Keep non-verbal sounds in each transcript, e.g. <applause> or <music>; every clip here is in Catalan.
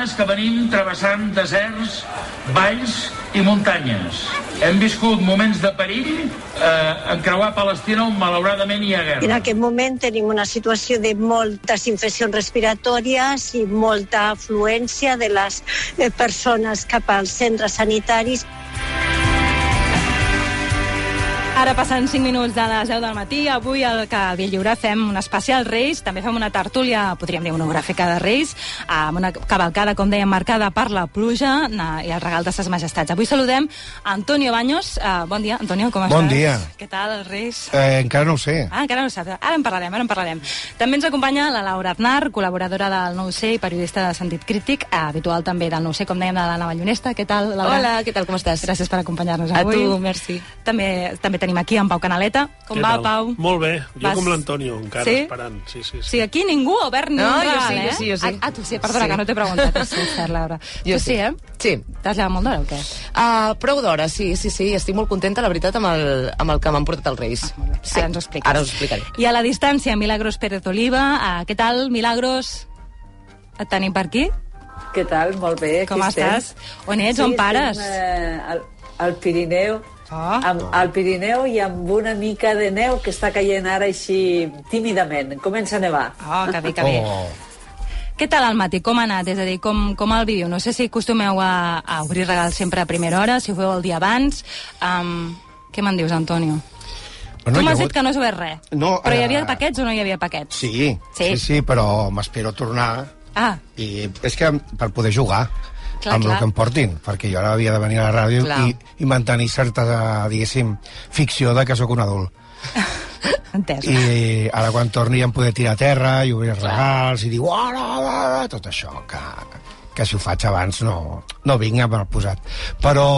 setmanes que venim travessant deserts, valls i muntanyes. Hem viscut moments de perill, eh, en creuar Palestina on malauradament hi ha guerra. En aquest moment tenim una situació de moltes infeccions respiratòries i molta afluència de les eh, persones cap als centres sanitaris. Ara passen 5 minuts de les 10 del matí. Avui al Cabil Lliure fem un especial Reis, també fem una tertúlia, podríem dir monogràfica de Reis, amb una cavalcada, com dèiem, marcada per la pluja i el regal de ses majestats. Avui saludem Antonio Baños. Uh, bon dia, Antonio, com bon estàs? Bon dia. Què tal, Reis? Eh, encara no ho sé. Ah, encara no ho saps. Ara en parlarem, ara en parlarem. També ens acompanya la Laura Aznar, col·laboradora del Nou C i periodista de sentit crític, eh, habitual també del Nou C, com dèiem, de la Nava Llunesta. Què tal, Laura? Hola, què tal, com estàs? Gràcies per acompanyar-nos A avui. tu, merci. També, també tenim aquí en Pau Canaleta. Com Què va, tal? Pau? Molt bé, jo Vas- com l'Antonio, encara Sí? esperant. Sí, sí, sí. Sí, aquí ningú ha obert ni No, un jo sí, jo eh? sí, jo sí. Ah, ah, tu sí, perdona, Sí. que no t'he preguntat. Sí, cert, Laura. Jo tu sí, eh? Sí. T'has llevat molt d'hora o què? Uh, prou d'hora, sí, sí, sí. Estic molt contenta, la veritat, amb el, amb el que m'han portat els Reis. Ah, molt bé. sí. Ara ens ho expliques. Ara us ho explicaré. I a la distància, Milagros Pérez Oliva. Uh, què tal, Milagros? Et tenim per aquí? Què tal? Molt bé, Com aquí estem. estàs? On ets? On pares? Estem, eh, al, al Pirineu, Ah. amb, al Pirineu i amb una mica de neu que està caient ara així tímidament. Comença a nevar. Oh, que bé, que bé. Oh. Què tal el matí? Com ha anat? És a dir, com, com el viviu? No sé si acostumeu a, a obrir regals sempre a primera hora, si ho feu el dia abans. Um, què me'n dius, Antonio? Bueno, tu m'has dit que no has obert res. No, Però hi havia paquets o no hi havia paquets? Sí, Sí. sí, sí, però m'espero tornar Ah, i és que per poder jugar Clar, amb clar. el que em portin, perquè jo ara havia de venir a la ràdio Clar. i, i mantenir certa, diguéssim, ficció de que sóc un adult. <laughs> entès. I ara quan torni ja em poder tirar a terra i obrir regals i dir, uara, tot això, que, que si ho faig abans no, no vinc amb el posat. Però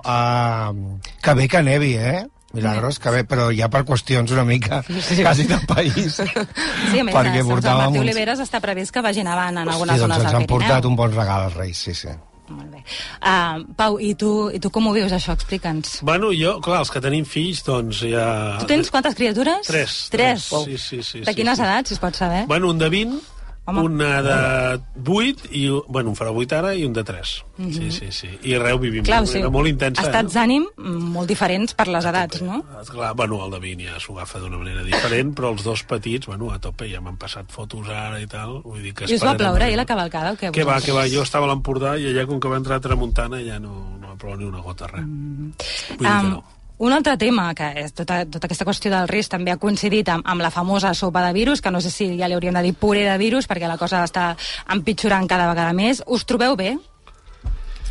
uh, que bé que nevi, eh? Milagros, que bé, però ja per qüestions una mica sí. quasi del país. Sí, a més, perquè a Sant Martí uns- Oliveres està previst que vagi nevant en algunes zones doncs ens del han portat Pirineu. un bon regal als Reis, sí, sí. Molt bé. Uh, Pau, i tu, i tu com ho vius, això? Explica'ns. Bueno, jo, clar, els que tenim fills, doncs ja... Tu tens quantes criatures? Tres. Tres. Sí, sí, sí. De sí, quines sí. edats, si es pot saber? Bueno, un de 20, Home. una de 8, i, bueno, un farà 8 ara i un de 3. Sí, sí, sí. I arreu vivim Clar, manera molt intensa. estats eh? d'ànim molt diferents per les edats, no? Clar, bueno, el de 20 ja s'ho agafa d'una manera diferent, però els dos petits, bueno, a tope, ja m'han passat fotos ara i tal. Vull dir que I us va ploure ahir la cavalcada o què? Que va, que va, jo estava a l'Empordà i allà com que va entrar a Tramuntana ja no, no va ploure ni una gota, res. Mm. Vull dir que Um, no. Un altre tema, que és tota, tota aquesta qüestió del risc, també ha coincidit amb, amb la famosa sopa de virus, que no sé si ja li hauríem de dir puré de virus, perquè la cosa està empitjorant cada vegada més. Us trobeu bé?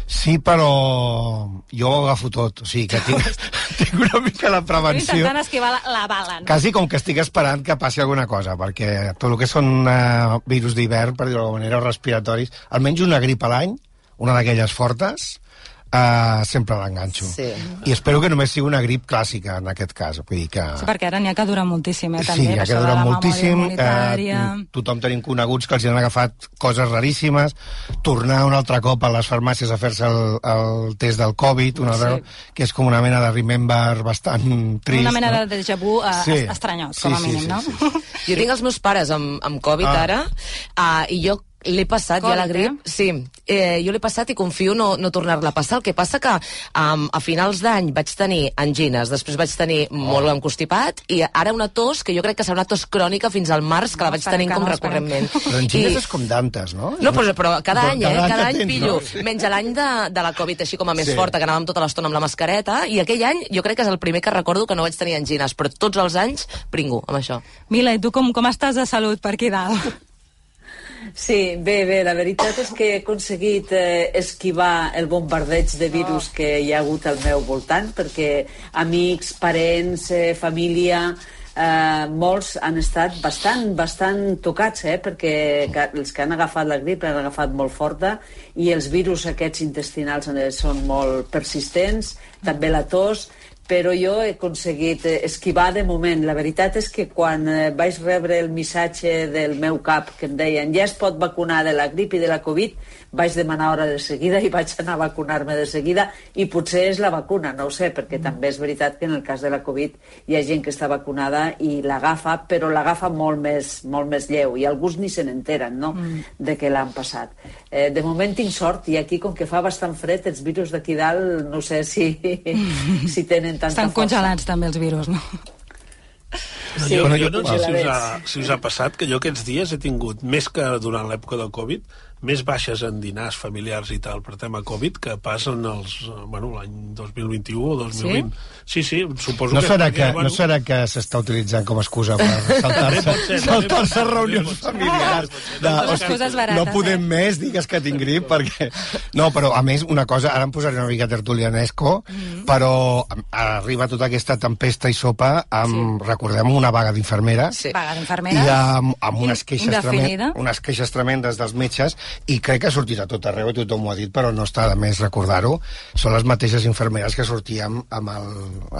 Sí, però jo ho agafo tot. O sigui, que tinc, <laughs> <laughs> tinc una mica la Estic prevenció. intentant esquivar la, la bala, no? Quasi com que estic esperant que passi alguna cosa, perquè tot el que són uh, virus d'hivern, per dir-ho d'alguna manera, o respiratoris, almenys una grip a l'any, una d'aquelles fortes, uh, sempre l'enganxo. Sí. I espero que només sigui una grip clàssica, en aquest cas. Vull dir que... Sí, perquè ara n'hi ha que dura moltíssim, eh, Sí, també. ja per que dura moltíssim. Eh, tothom tenim coneguts que els hi han agafat coses raríssimes. Tornar un altre cop a les farmàcies a fer-se el, el test del Covid, una Sí. sí. que és com una mena de remember bastant trist. Una mena no? de déjà vu uh, Sí. estranyot, Sí, com a sí, mínim, sí, no? sí, sí. Jo tinc els meus pares amb, amb Covid Ah. ara, uh, i jo l'he passat ja la grip. eh? Sí, eh, jo l'he passat i confio no, no tornar-la a passar. El que passa que um, a finals d'any vaig tenir angines, després vaig tenir Oh. molt encostipat, i ara una tos, que jo crec que serà una tos crònica fins al març, que la No, vaig esperem tenint que com no, recurrentment. <laughs> Però angines I- és com d'antes, no? no, però, però cada Però any, eh? cada Cada any pillo. no? Sí. Menys l'any de, de la Covid, així com a més Sí. forta, que anàvem tota l'estona amb la mascareta, i aquell any jo crec que és el primer que recordo que no vaig tenir angines, però tots els anys pringo amb això. Mila, i tu com, com estàs de salut per aquí dalt? Sí, bé, bé, la veritat és que he aconseguit eh, esquivar el bombardeig de virus que hi ha hagut al meu voltant, perquè amics, parents, eh, família, eh, molts han estat bastant, bastant tocats, eh, perquè els que han agafat la grip l'han agafat molt forta i els virus aquests intestinals eh, són molt persistents, també la tos, però jo he aconseguit eh, esquivar de moment. La veritat és que quan eh, vaig rebre el missatge del meu cap que em deien ja es pot vacunar de la grip i de la Covid, vaig demanar hora de seguida i <laughs> vaig anar a vacunar-me de seguida i potser és la vacuna, no ho sé, perquè també és veritat que en el cas de la Covid hi ha gent que està vacunada i l'agafa, però l'agafa molt més, molt més lleu i alguns ni se n'enteren no? mm. de què l'han passat. Eh, de moment tinc sort i aquí, com que fa bastant fred, els virus d'aquí dalt no sé si, <laughs> si tenen tanta Estan força. congelats també els virus, no? Sí, jo, jo no sé si us, ha, si us ha passat que jo aquests dies he tingut, més que durant l'època del Covid, més baixes en dinars familiars i tal per tema Covid que passen els, bueno, l'any 2021 o 2020. Sí, sí, sí suposo no que... serà que, bueno, no serà que s'està utilitzant com a excusa per saltar-se saltar ser, reunions familiars. De, hosti, barates, no podem eh? més, digues que tinc grip, perquè... No, però a més, una cosa, ara em posaré una mica tertulianesco, Mm. però arriba tota aquesta tempesta i sopa amb, recordem, una vaga d'infermera, Sí. Vaga i d'infermera. amb, amb unes, queixes Indefinida. tremen, unes queixes tremendes dels metges i crec que ha sortit a tot arreu tothom ho ha dit però no està de més recordar-ho. Són les mateixes infermeres que sortíem amb el,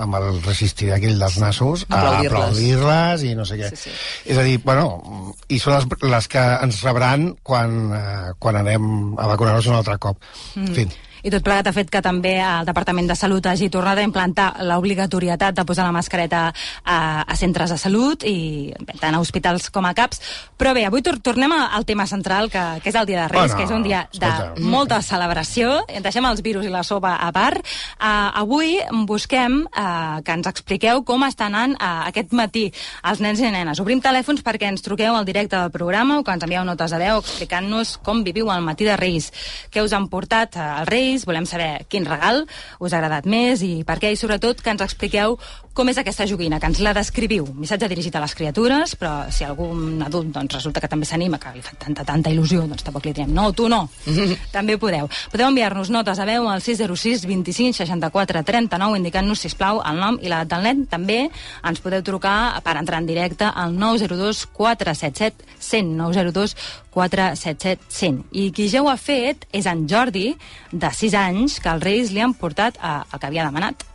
amb el resistir aquell dels nassos a Aplaudir-les. i no sé què. Sí, sí. és a dir, bueno i són les, les que ens rebran quan, eh, quan anem a vacunar-nos un altre cop. En fi I tot plegat ha fet que també el Departament de Salut hagi tornat a implantar l'obligatorietat de posar la mascareta a, a centres de salut i tant a hospitals com a CAPs. Però bé, avui tor tornem al tema central, que, que és el Dia de Reis, Bueno, que és un dia de escolta. molta celebració. Deixem els virus i la sopa a part. Uh, avui busquem uh, que ens expliqueu com està anant uh, aquest matí els nens i nenes. Obrim telèfons perquè ens truqueu al directe del programa o que ens envieu notes de veu explicant-nos com viviu el matí de Reis, què us han portat uh, els Reis, volem saber quin regal us ha agradat més i per què, i sobretot que ens expliqueu com és aquesta joguina, que ens la descriviu. Missatge dirigit a les criatures, però si algun adult doncs, resulta que també s'anima, que li fa tanta, tanta il·lusió, doncs tampoc li direm, no, tu no. <laughs> també podeu. Podeu enviar-nos notes a veu al 606 25 64 39 indicant-nos, sisplau, el nom i l'edat del nen. També ens podeu trucar per entrar en directe al 902 477 100 902 477 100. I qui ja ho ha fet és en Jordi, de 6 anys, que els Reis li han portat a, el que havia demanat.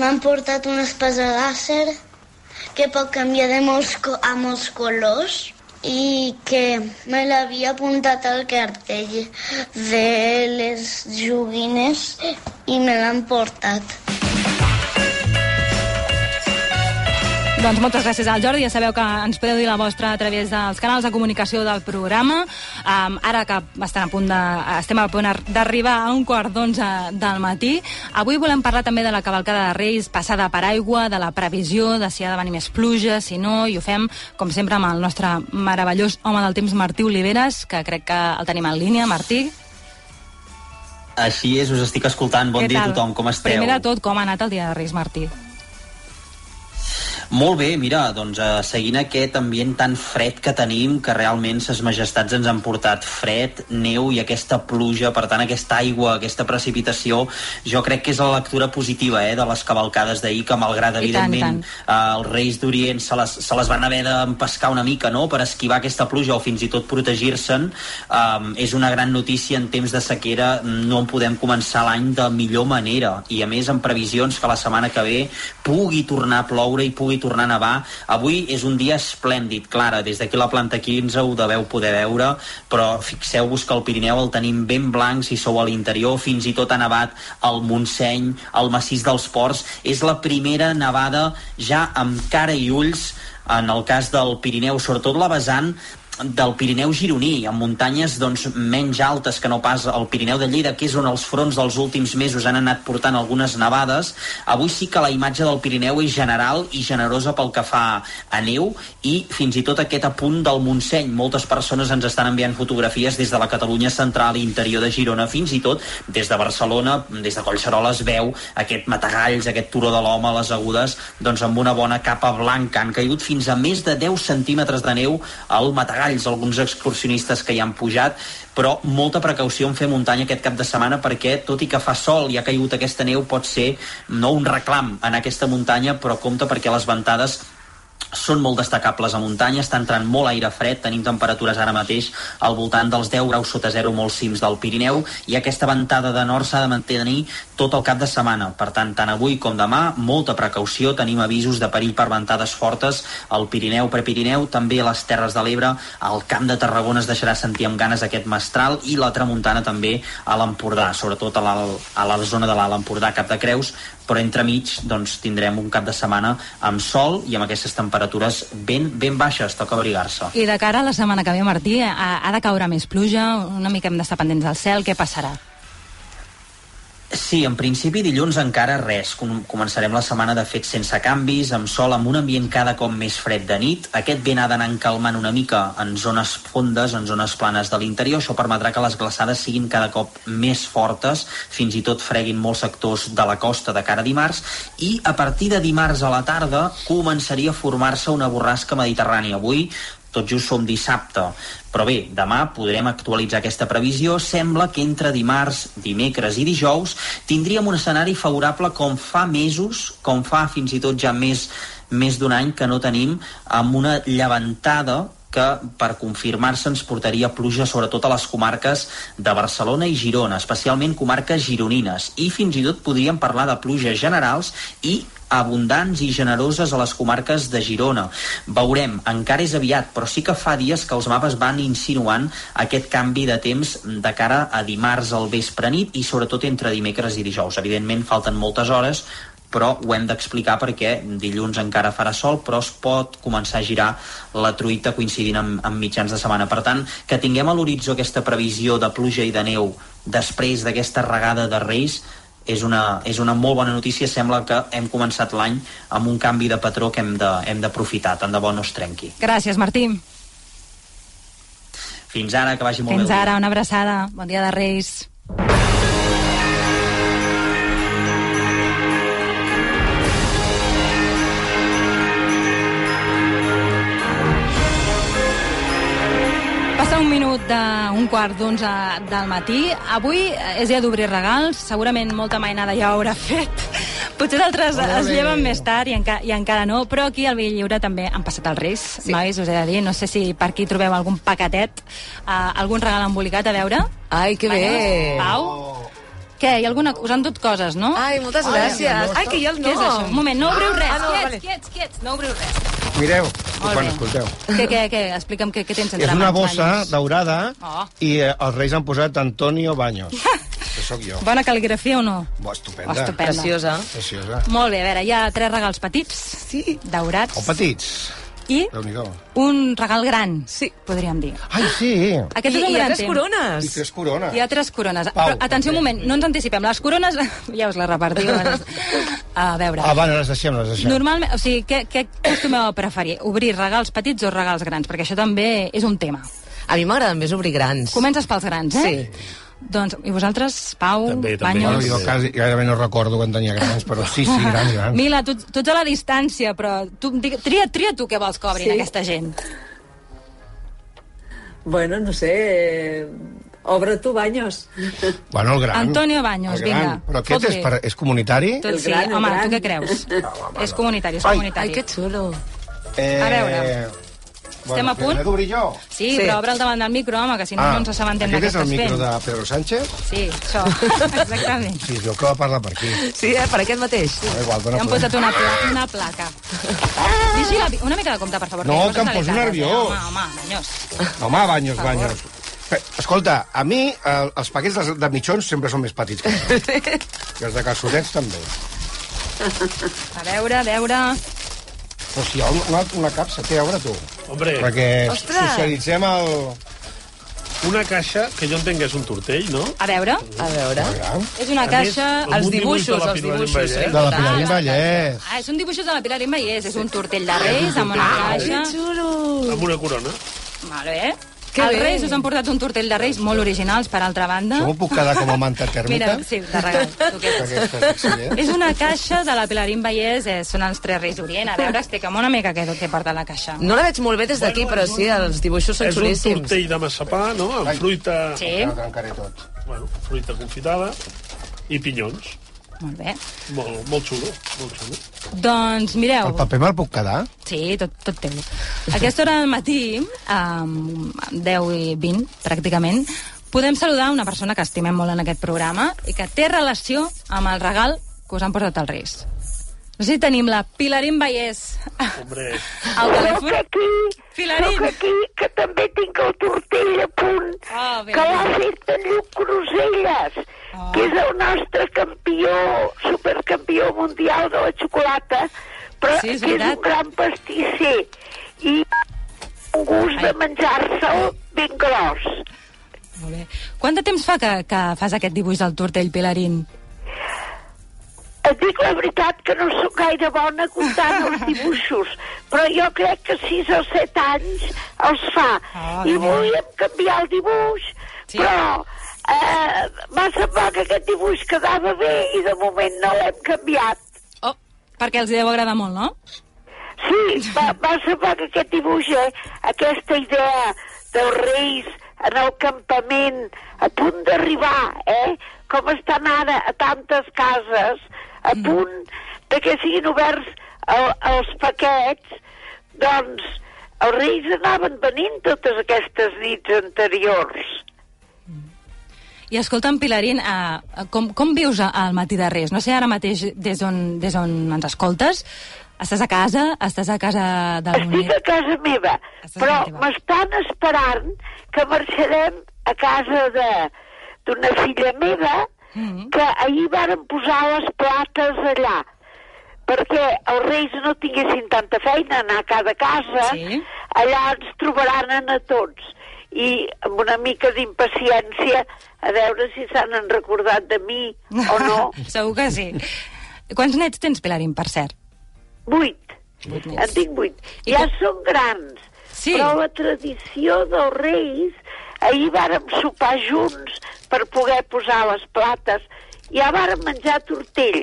M'han portat una espasa làser que pot canviar de molts, a molts colors i que me l'havia apuntat al cartell de les joguines i me l'han portat. Doncs moltes gràcies al Jordi. Ja sabeu que ens podeu dir la vostra a través dels canals de comunicació del programa. Um, ara que estem a punt de, estem a punt d'arribar a un quart d'onze del matí, avui volem parlar també de la cavalcada de Reis passada per aigua, de la previsió, de si ha de venir més pluja, si no, i ho fem, com sempre, amb el nostre meravellós home del temps, Martí Oliveres, que crec que el tenim en línia. Martí, Així és, us estic escoltant. Bon dia a tothom, com esteu? Primer de tot, com ha anat el dia de Reis, Martí? Molt bé, mira, doncs uh, seguint aquest ambient tan fred que tenim, que realment ses majestats ens han portat fred, neu i aquesta pluja, per tant aquesta aigua, aquesta precipitació, jo crec que és la lectura positiva eh, de les cavalcades d'ahir, que malgrat I tant, evidentment uh, els reis d'Orient se, les, se les van haver d'empescar una mica no?, per esquivar aquesta pluja o fins i tot protegir-se'n, um, és una gran notícia en temps de sequera, no en podem començar l'any de millor manera, i a més amb previsions que la setmana que ve pugui tornar a ploure i pugui tornar a nevar. Avui és un dia esplèndid, Clara, des d'aquí la planta 15 ho deveu poder veure, però fixeu-vos que el Pirineu el tenim ben blanc si sou a l'interior, fins i tot ha nevat al Montseny, al massís dels Ports. És la primera nevada ja amb cara i ulls en el cas del Pirineu, sobretot la vessant del Pirineu gironí, amb muntanyes doncs, menys altes que no pas el Pirineu de Lleida, que és on els fronts dels últims mesos han anat portant algunes nevades. Avui sí que la imatge del Pirineu és general i generosa pel que fa a neu i fins i tot aquest apunt del Montseny. Moltes persones ens estan enviant fotografies des de la Catalunya central i interior de Girona, fins i tot des de Barcelona, des de Collserola es veu aquest matagalls, aquest turó de l'home a les agudes, doncs amb una bona capa blanca. Han caigut fins a més de 10 centímetres de neu al matagalls, alguns excursionistes que hi han pujat, però molta precaució en fer muntanya aquest cap de setmana perquè, tot i que fa sol i ha caigut aquesta neu, pot ser no un reclam en aquesta muntanya, però compte perquè les ventades són molt destacables a muntanya, està entrant molt aire fred, tenim temperatures ara mateix al voltant dels 10 graus sota zero molts cims del Pirineu i aquesta ventada de nord s'ha de mantenir tot el cap de setmana. Per tant, tant avui com demà, molta precaució, tenim avisos de perill per ventades fortes al Pirineu, Prepirineu, també a les Terres de l'Ebre, al Camp de Tarragona es deixarà sentir amb ganes aquest mestral i la tramuntana també a l'Empordà, sobretot a la, a la zona de l'Alt Empordà, Cap de Creus, però entremig doncs, tindrem un cap de setmana amb sol i amb aquestes temperatures ben, ben baixes, toca abrigar-se. I de cara a la setmana que ve, Martí, ha, ha de caure més pluja, una mica hem d'estar pendents del cel, què passarà? Sí, en principi dilluns encara res. Com començarem la setmana de fet sense canvis, amb sol, amb un ambient cada cop més fred de nit. Aquest vent ha d'anar calmant una mica en zones fondes, en zones planes de l'interior. Això permetrà que les glaçades siguin cada cop més fortes, fins i tot freguin molts sectors de la costa de cara a dimarts, i a partir de dimarts a la tarda començaria a formar-se una borrasca mediterrània. Avui tot just som dissabte. Però bé, demà podrem actualitzar aquesta previsió. Sembla que entre dimarts, dimecres i dijous tindríem un escenari favorable com fa mesos, com fa fins i tot ja més, més d'un any que no tenim, amb una llevantada que per confirmar-se ens portaria pluja sobretot a les comarques de Barcelona i Girona, especialment comarques gironines, i fins i tot podríem parlar de pluges generals i abundants i generoses a les comarques de Girona. Veurem, encara és aviat, però sí que fa dies que els mapes van insinuant aquest canvi de temps de cara a dimarts al vespre nit i sobretot entre dimecres i dijous. Evidentment falten moltes hores, però ho hem d'explicar perquè dilluns encara farà sol, però es pot començar a girar la truita coincidint amb, amb mitjans de setmana. Per tant, que tinguem a l'horitzó aquesta previsió de pluja i de neu després d'aquesta regada de Reis és una, és una molt bona notícia. Sembla que hem començat l'any amb un canvi de patró que hem d'aprofitar. Tant de bo no es trenqui. Gràcies, Martí. Fins ara, que vagi molt Fins bé. dia. ara, una abraçada. Bon dia de Reis. Un minut d'un quart d'onze del matí. Avui és dia d'obrir regals. Segurament molta mainada ja ho haurà fet. <laughs> Potser d'altres es lleven més tard i, enca i encara no, però aquí al Vell Lliure també han passat els Reis. Sí. Nois, us he de dir, no sé si per aquí trobeu algun paquetet, uh, algun regal embolicat, a veure. Ai, que bé. Pau? Què, hi ha alguna... Us han dut coses, no? Ai, moltes gràcies. Ai, que hi ha el Què és nom. això? Un moment, no obriu res. Ah, no, quiets, vale. quiets, quiets, no obriu res. Mireu, Molt quan bé. escolteu. Què, què, què? Explica'm què, què tens entre És una bossa Baños. daurada Oh. i eh, els reis han posat Antonio Baños, que sóc jo. Bona cal·ligrafia o no? Bo, estupenda. Estupenda. Preciosa. Preciosa. Molt bé, a veure, hi ha tres regals petits, Sí. daurats, O petits. I un regal gran, Sí. podríem dir. Ai, sí. Aquest I, és un i hi ha gran tres tema. I corones. tres corones. Hi ha tres corones. Pau, Però, atenció un moment, no ens anticipem. Les corones, <laughs> ja us les repartiu. <laughs> a veure. Ah, va, no les deixem, les deixem. Normalment, o sigui, què, què acostumeu a preferir? Obrir regals petits o regals grans? Perquè això també és un tema. A mi m'agraden més obrir grans. Comences pels grans, eh? Sí. Doncs, i vosaltres, Pau, També, també. Bueno, Banyos... jo quasi, gairebé no recordo quan tenia grans, però sí, sí, <laughs> grans, grans. Mila, tu, tu ets a la distància, però tu, tria, tria tu què vols que obrin Sí. aquesta gent. Bueno, no sé... eh, Obre tu, Baños. <laughs> Bueno, el gran. Antonio Baños, gran. vinga, Però aquest és, per, és comunitari? Tot, El sí. gran, Home, gran. tu què creus? home, és no. comunitari, és Ai. comunitari. Ai, que xulo. Eh, A veure. Estem a punt? L'he d'obrir jo? Sí, Sí. però obre el davant del micro, home, que si no, no ens assabentem de aquest què és el estàs micro fent. de Pedro Sánchez? Sí, això, <laughs> exactament. Sí, el que va parlar per aquí. Sí, eh? Per aquest mateix. No, igual, Ja dona han posat una, pla una placa. Vigila, una mica de compte, per favor. No, ha que em poso nerviós. Eh? Home, home, banyós. Home, banyos, banyos. Escolta, a mi eh, els paquets de, de mitjons sempre són més petits que <laughs> jo. I els de calçotets també. A veure, a veure... Però si hi ha una, una capsa, té, obre tu. Hombre, Perquè Ostres! socialitzem el... una caixa que jo entenc que és un tortell, no? A veure, A veure. és una A caixa... més, Els un dibuix de dibuixos, la els Pilar dibuixos. Sí. De la Ah, Pilarín la Vallès. Ah, són dibuixos de la Pilar Vallès. És un tortell de Reis amb una caixa. xulo. Amb una corona. Molt bé. Que els. Reis us han portat un tortell de Reis molt originals, per altra banda. Això m'ho puc quedar com a manta tèrmica? Mira, sí, de regal. <laughs> Aquesta? És una caixa de la Pilarín Vallès, eh, són els tres Reis d'Orient. A veure, explica'm una mica què, què porta la caixa. No la veig molt bé des d'aquí, però sí, els dibuixos són és un xulíssims. tortell de massapà, no? Amb fruita... Sí. Trencaré tot. Bueno, fruita confitada i pinyons. Molt bé. Molt, molt xulo, molt xulo. Doncs mireu... El paper me'l puc quedar? Sí, tot, tot teu. A aquesta hora del matí, um, 10 i 20, pràcticament, podem saludar una persona que estimem molt en aquest programa i que té relació amb el regal que us han posat els Reis. No sé si tenim la Pilarín Vallès Hombre, al telèfon. aquí, Pilarín. soc aquí, que també tinc el tortell a punt, Ah, bé, que l'ha fet en Lluc Cruselles, Ah. que és el nostre campió, supercampió mundial de la xocolata, però Sí, és que és un gran pastisser i un gust de menjar-se'l ben gros. Molt bé. Quant de temps fa que, que fas aquest dibuix del tortell, Pilarín? Et dic la veritat que no sóc gaire bona comptant <laughs> els dibuixos, però jo crec que 6 o 7 anys els fa. Ah, I volíem canviar el dibuix, Sí. però eh, va semblar que aquest dibuix quedava bé i de moment no l'hem canviat. Oh, perquè els deu agradar molt, no? Sí, va, va semblar que aquest dibuix, eh, aquesta idea dels reis en el campament, a punt d'arribar, eh? Com estan ara a tantes cases, a punt de que siguin oberts el, els paquets, doncs els reis anaven venint totes aquestes nits anteriors. I escolta'm, Pilarín, uh, com, com vius al matí de Reis? No sé ara mateix des on, des on ens escoltes. Estàs a casa? Estàs a casa d'algun... Estic a casa meva, Estàs però m'estan esperant que marxarem a casa d'una filla meva Mhm. que ahir varen posar les plates allà perquè els reis no tinguessin tanta feina anar a cada casa, Sí. allà ens trobaran a tots. I amb una mica d'impaciència a veure si s'han recordat de mi o no. <laughs> Segur que sí. Quants nets tens, Pilarín, per cert? Vuit. Vuit En tinc vuit. I Ja com- són grans. Sí. Però la tradició dels reis, ahir vàrem sopar junts per poder posar les plates. Ja vàrem menjar tortell.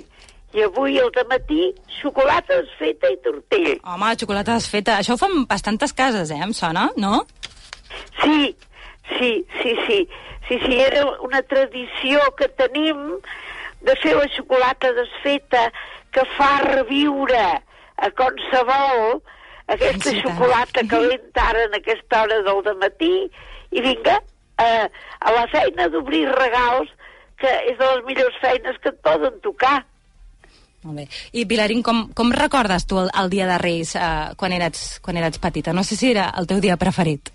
I avui al matí xocolata desfeta i tortell. Home, xocolata desfeta. Això ho fan bastantes cases, eh? Em sona, no? Sí, sí, sí, sí. Sí, sí, era una tradició que tenim de fer la xocolata desfeta que fa reviure a qualsevol aquesta xocolata calenta ara en aquesta hora del matí i vinga, eh, a la feina d'obrir regals que és de les millors feines que et poden tocar. Molt bé. I, Pilarín, com, com recordes tu el, el dia de Reis eh, quan, eres, quan eres petita? No sé si era el teu dia preferit.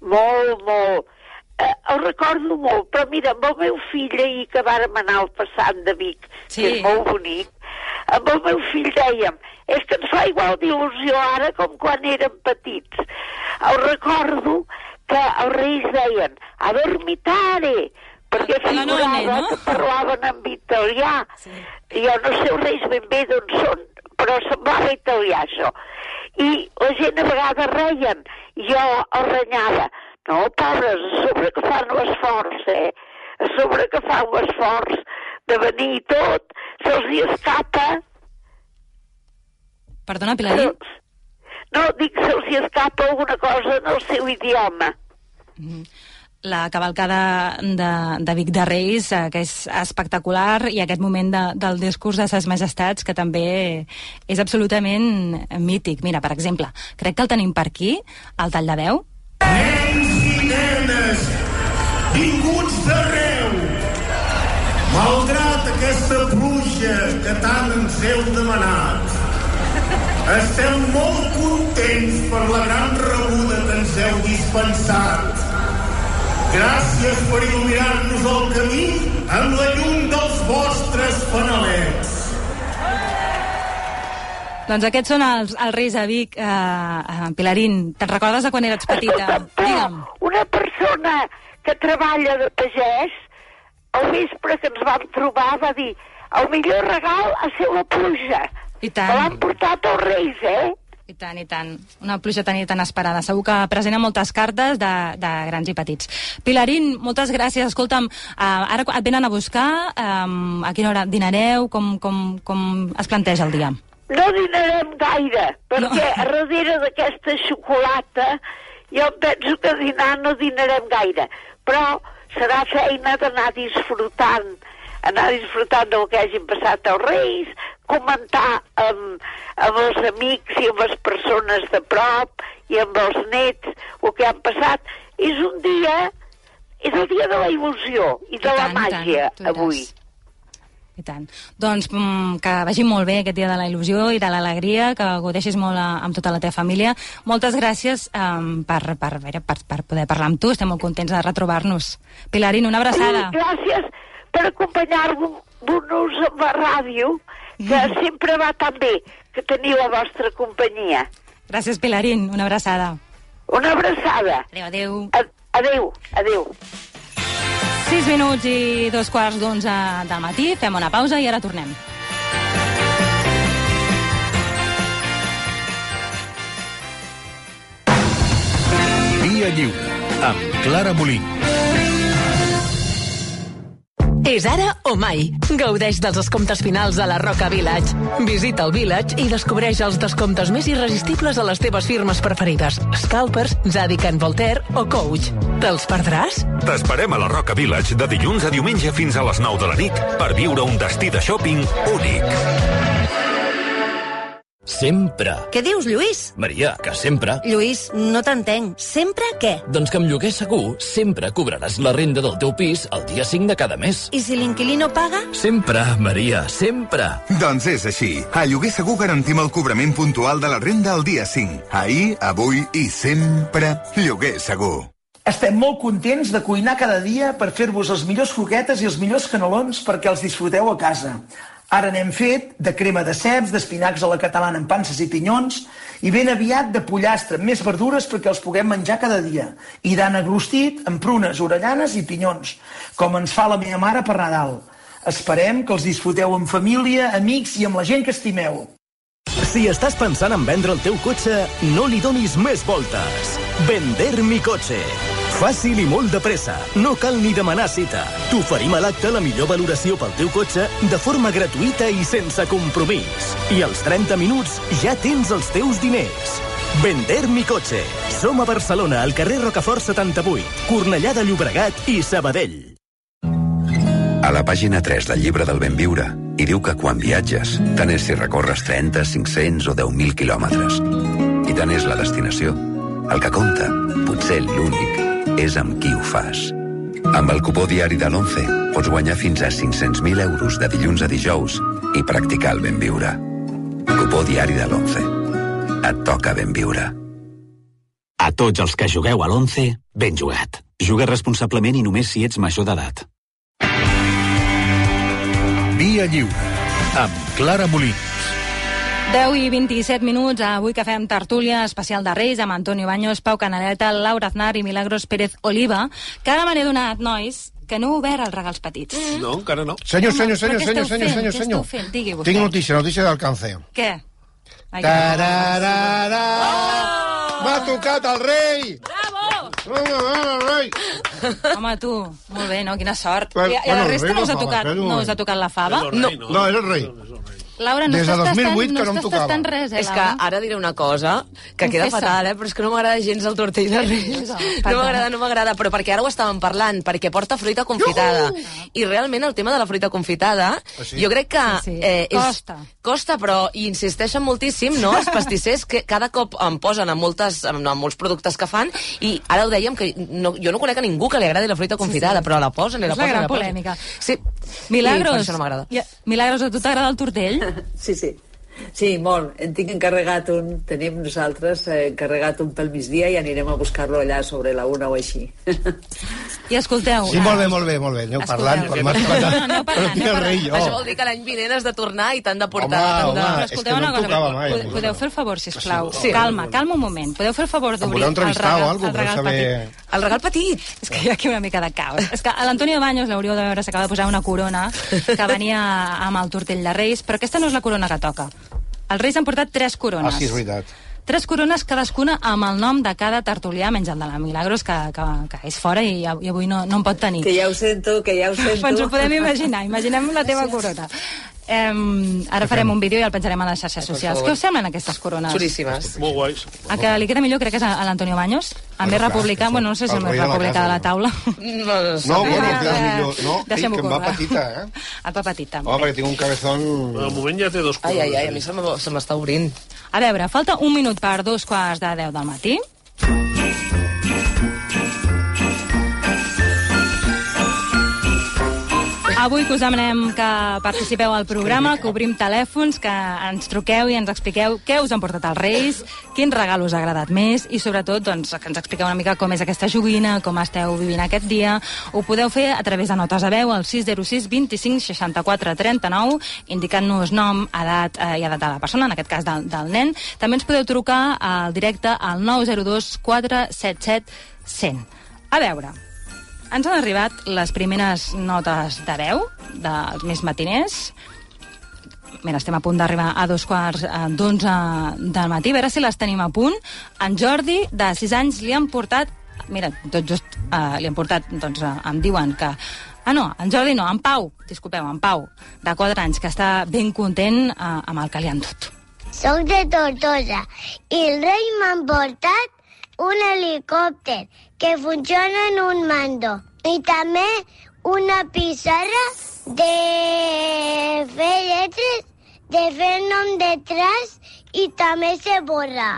Molt, molt. Eh, el recordo molt, però mira, amb el meu fill ahir que vàrem anar al passant de Vic, Sí. que és molt bonic, amb el meu fill dèiem, és que ens fa igual d'il·lusió ara com quan érem petits. El recordo que els reis deien, a dormitare, perquè A la nona, figurava no? que parlaven en italià. Sí. Jo no sé els reis ben bé d'on són, però semblava italià, això. I la gent a vegades reien, i jo els renyava. No, pobres, a sobre que fan l'esforç, eh? A sobre que fan l'esforç de venir i tot, se'ls hi escapa... Perdona, Pilarín? No, dic, se'ls escapa alguna cosa en el seu idioma. La cavalcada de, de Vic de Reis, eh, que és espectacular, i aquest moment de, del discurs de ses majestats, que també és absolutament mític. Mira, per exemple, crec que el tenim per aquí, al tall de veu. Nens i nenes, vinguts d'arreu. Malgrat aquesta pluja que tant ens heu demanat, estem molt contents per la gran rebuda que ens heu dispensat. Gràcies per il·luminar-nos el camí amb la llum dels vostres fanalets. Doncs aquests són els, els Reis de Vic. Eh, eh, Pilarín, te'n recordes de quan eres petita? Digue'm. una persona que treballa de pagès, al vespre que ens vam trobar, va dir el millor regal ha ser la pluja. I Me l'han tant, portat els reis, eh? I tant, i tant. Una pluja tan i tan esperada. Segur que presenta moltes cartes de, de grans i petits. Pilarín, moltes gràcies. Escolta'm, eh, ara et venen a buscar, eh, a quina hora dinareu, com, com, com es planteja el dia? No dinarem gaire, perquè No. darrere d'aquesta xocolata jo penso que dinar no dinarem gaire, però serà feina d'anar disfrutant anar disfrutant del que hagin passat els Reis, comentar amb, amb els amics i amb les persones de prop i amb els nets el que han passat. És un dia, és el dia de la il·lusió i de I la tant, tant, màgia, diràs. avui. I tant. Doncs mm, que vagi molt bé aquest dia de la il·lusió i de l'alegria, que gaudeixis molt a, amb tota la teva família. Moltes gràcies um, per, per, per, per, poder parlar amb tu, estem molt contents de retrobar-nos. Pilarín, una abraçada. I gràcies per acompanyar-vos amb la ràdio, que sempre va tan bé que teniu la vostra companyia. Gràcies, Pilarín, una abraçada. Una abraçada. Adéu, adéu. Adéu, adéu. 6 minuts i dos quarts d'onze del matí, fem una pausa i ara tornem. Via Lliure, amb Clara Molins. És ara o mai. Gaudeix dels descomptes finals a la Roca Village. Visita el Village i descobreix els descomptes més irresistibles a les teves firmes preferides. Scalpers, Zadig Voltaire o Coach. Te'ls perdràs? T'esperem a la Roca Village de dilluns a diumenge fins a les 9 de la nit per viure un destí de shopping únic. Sempre. Què dius, Lluís? Maria, que sempre. Lluís, no t'entenc. Sempre què? Doncs que amb Lloguer Segur sempre cobraràs la renda del teu pis el dia 5 de cada mes. I si l'inquilí no paga? Sempre, Maria, sempre. Doncs és així. A Lloguer Segur garantim el cobrament puntual de la renda el dia 5. Ahir, avui i sempre. Lloguer Segur. Estem molt contents de cuinar cada dia per fer-vos els millors croquetes i els millors canelons perquè els disfruteu a casa. Ara n'hem fet de crema de ceps, d'espinacs a la catalana amb panses i pinyons, i ben aviat de pollastre amb més verdures perquè els puguem menjar cada dia. I d'ana glostit amb prunes, orellanes i pinyons, com ens fa la meva mare per Nadal. Esperem que els disfruteu amb família, amics i amb la gent que estimeu. Si estàs pensant en vendre el teu cotxe, no li donis més voltes. Vender mi cotxe. Fàcil i molt de pressa. No cal ni demanar cita. T'oferim a l'acte la millor valoració pel teu cotxe de forma gratuïta i sense compromís. I als 30 minuts ja tens els teus diners. Vender mi cotxe. Som a Barcelona, al carrer Rocafort 78, Cornellà de Llobregat i Sabadell. A la pàgina 3 del llibre del ben viure hi diu que quan viatges, tant és si recorres 30, 500 o 10.000 quilòmetres. I tant és la destinació. El que compta, potser l'únic, és amb qui ho fas. Amb el cupó diari de l'11 pots guanyar fins a 500.000 euros de dilluns a dijous i practicar el ben viure. Cupó diari de l'11. Et toca ben viure. A tots els que jugueu a l'11, ben jugat. Juga responsablement i només si ets major d'edat. Via Lliure, amb Clara Molins. 10 i 27 minuts, avui que fem tertúlia especial de Reis amb Antonio Baños, Pau Canaleta, Laura Aznar i Milagros Pérez Oliva, que ara me n'he donat, nois, que no heu obert els regals petits. No, encara no. Senyor, senyor, senyor, què senyor, senyor, senyor, Què senyor. esteu fent? Digui vostè. Tinc notícia, notícia d'Alcance. Què? Tararara! M'ha tocat el rei! Bravo! El rei! Home, tu, molt bé, no? Quina sort. Bueno, I, i la bueno, resta no us ha tocat, no us ha tocat la fava? No, no, era el rei. Laura, no Des de estàs 2008 tastant, que no em no tocava. tastant res, eh, És que ara diré una cosa que queda Confessa. fatal, eh? però és que no m'agrada gens el tortell de Reis. <laughs> No m'agrada, no m'agrada, però perquè ara ho estàvem parlant, perquè porta fruita confitada. I realment el tema de la fruita confitada, sí? jo crec que Sí, sí. Eh, és, Costa. costa, però hi insisteixen moltíssim, no?, els <laughs> pastissers que cada cop em posen en, moltes, en, en molts productes que fan, i ara ho dèiem, que no, jo no conec a ningú que li agradi la fruita confitada, però la posen i la És la posen. gran la posen. polèmica. Sí. I per Milagros, això no m'agrada. ja- Milagros, a tu t'agrada el tortell? Sí, sí. Sí, molt. En tinc encarregat un, tenim nosaltres eh, encarregat un pel migdia i anirem a buscar-lo allà sobre la una o així. I escolteu... Sí, molt bé, molt bé, molt bé. Aneu parlant, però m'has patat. Però tinc el rei jo. Això vol dir que l'any vinent has de tornar i t'han de portar... Home, home, Però és escolteu que no em tocava mai, podeu, podeu fer el favor, sisplau. Sí. Calma, calma un moment. Podeu fer el favor d'obrir el regal, o alguna el per regal saber- petit. El regal petit. És que hi ha aquí una mica de caos. És que a l'Antonio Baños l'hauríeu de veure, s'acaba de posar una corona que venia amb el tortell de Reis, però aquesta no és la corona que toca. Els Reis han portat tres Ah, corones. sí, és veritat. Tres corones cadascuna amb el nom de cada tertulià, menys el de la Milagros, que, que, que és fora i, i avui no, no en pot tenir. Que ja ho sento, que ja ho sento. Ens ho podem imaginar, imaginem la teva corona. Eh, ara farem un vídeo i el penjarem a les xarxes socials. Què us semblen aquestes corones? Xulíssimes. Molt guais. A que li queda millor crec que és a a l'Antonio Baños, el més republicà, bueno, no sé si el el més republicà de la no? taula. No, No, bueno, Eh, queda millor. No, ei, deixem-ho que em va petita, eh? <laughs> El pa petit, també. Home, perquè tinc un cabezón... De moment ja té dos Ai, ai, ai, a mi se m'ha- se m'està obrint. A veure, falta un minut per dos quarts de deu del matí. Avui que us demanem que participeu al programa, que obrim telèfons, que ens truqueu i ens expliqueu què us han portat els Reis, quin regal us ha agradat més i sobretot doncs, que ens expliqueu una mica com és aquesta joguina, com esteu vivint aquest dia. Ho podeu fer a través de notes a veu al 606 25 64 39 indicant-nos nom, edat eh, i edat de la persona, en aquest cas del, del nen. També ens podeu trucar al directe al 902 477 100. A veure, ens han arribat les primeres notes de veu dels més matiners. Mira, estem a punt d'arribar a dos quarts eh, d'onze del matí. A veure si les tenim a punt. En Jordi, de 6 anys, li han portat... Mira, tot just eh, li han portat, doncs, eh, em diuen que... Ah, no, en Jordi no, en Pau, disculpeu, en Pau, de 4 anys, que està ben content eh, amb el que li han dut. Soc de Tortosa i el rei m'han portat un helicòpter que funciona en un mando i també una pissarra de fer lletres, de fer nom de tras i també se borra.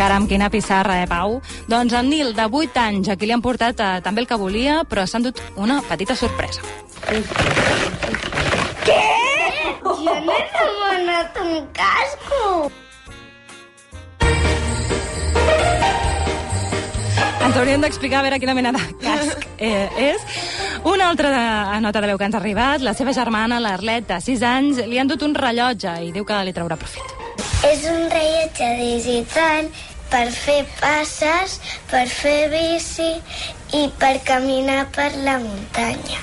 Caram, quina pissarra, eh, Pau? Doncs el Nil, de 8 anys, a qui li han portat eh, també el que volia, però s'han dut una petita sorpresa. Què? Jo no he demanat un casco. Ens hauríem d'explicar a veure quina mena de casc eh, és. Una altra de- nota de veu que ens ha arribat, la seva germana, l'Arlet, de 6 anys, li han dut un rellotge i diu que li traurà profit. És un rellotge digital per fer passes, per fer bici i per caminar per la muntanya.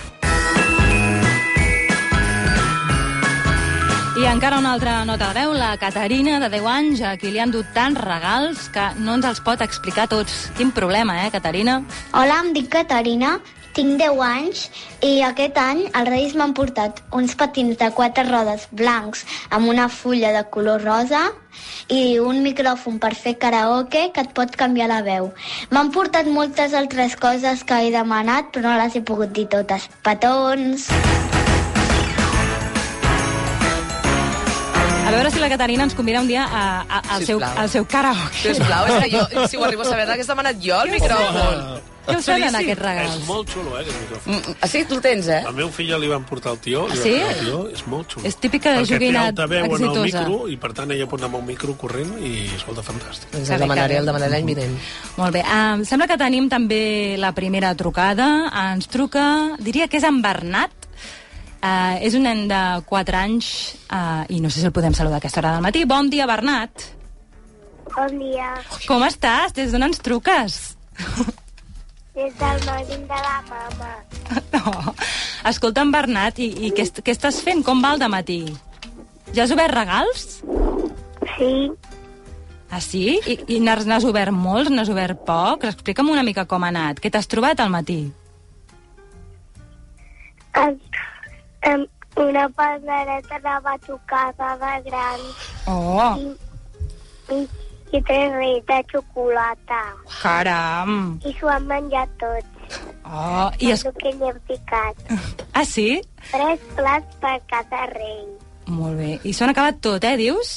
I encara una altra nota de veu, la Caterina, de 10 anys, a qui li han dut tants regals que no ens els pot explicar tots. Quin problema, eh, Caterina? Hola, em dic Caterina, tinc 10 anys i aquest any els Reis m'han portat uns patins de quatre rodes blancs amb una fulla de color rosa i un micròfon per fer karaoke que et pot canviar la veu. M'han portat moltes altres coses que he demanat però no les he pogut dir totes. Petons... A veure si la Caterina ens convida un dia a, a, al, seu, al seu karaoke. Sisplau, és que jo, si ho arribo a saber, l'hagués demanat jo, el micròfon. Què us semblen Xulíssim. aquests regals? És molt xulo, eh, aquest micròfon. Mm, ah, sí, tu el tens, eh? Al meu fill ja li van portar el tió, li Ah, sí? van portar el tió, és molt xulo. És típica Perquè joguina té altaveu en el exitosa. micro i per tant ella pot anar amb un micro corrent i escolta, fantàstic. Doncs el demanaré, el demanaré l'any vinent. Molt bé. Um, sembla que tenim també la primera trucada. Ens truca, diria que és en Bernat. Uh, és un nen de 4 anys uh, i no sé si el podem saludar a aquesta hora del matí. Bon dia, Bernat. Bon dia. Com estàs? Des d'on ens truques? Des del mòbil de la mama. <laughs> No. Escolta'm, Bernat, i, i què, què estàs fent? Com va el matí? Ja has obert regals? Sí. Ah, sí? I, i n'has obert molts? N'has obert pocs? Explica'm una mica com ha anat. Què t'has trobat al matí? Una pandereta de batucada de gran Oh, i, i, i tres reis de xocolata. caram! I s'ho han menjat tots. Oh, i es... Que li hem ficat. <laughs> Ah, sí? Tres plats per cada rei. Molt bé. I s'ho han acabat tot, eh, dius?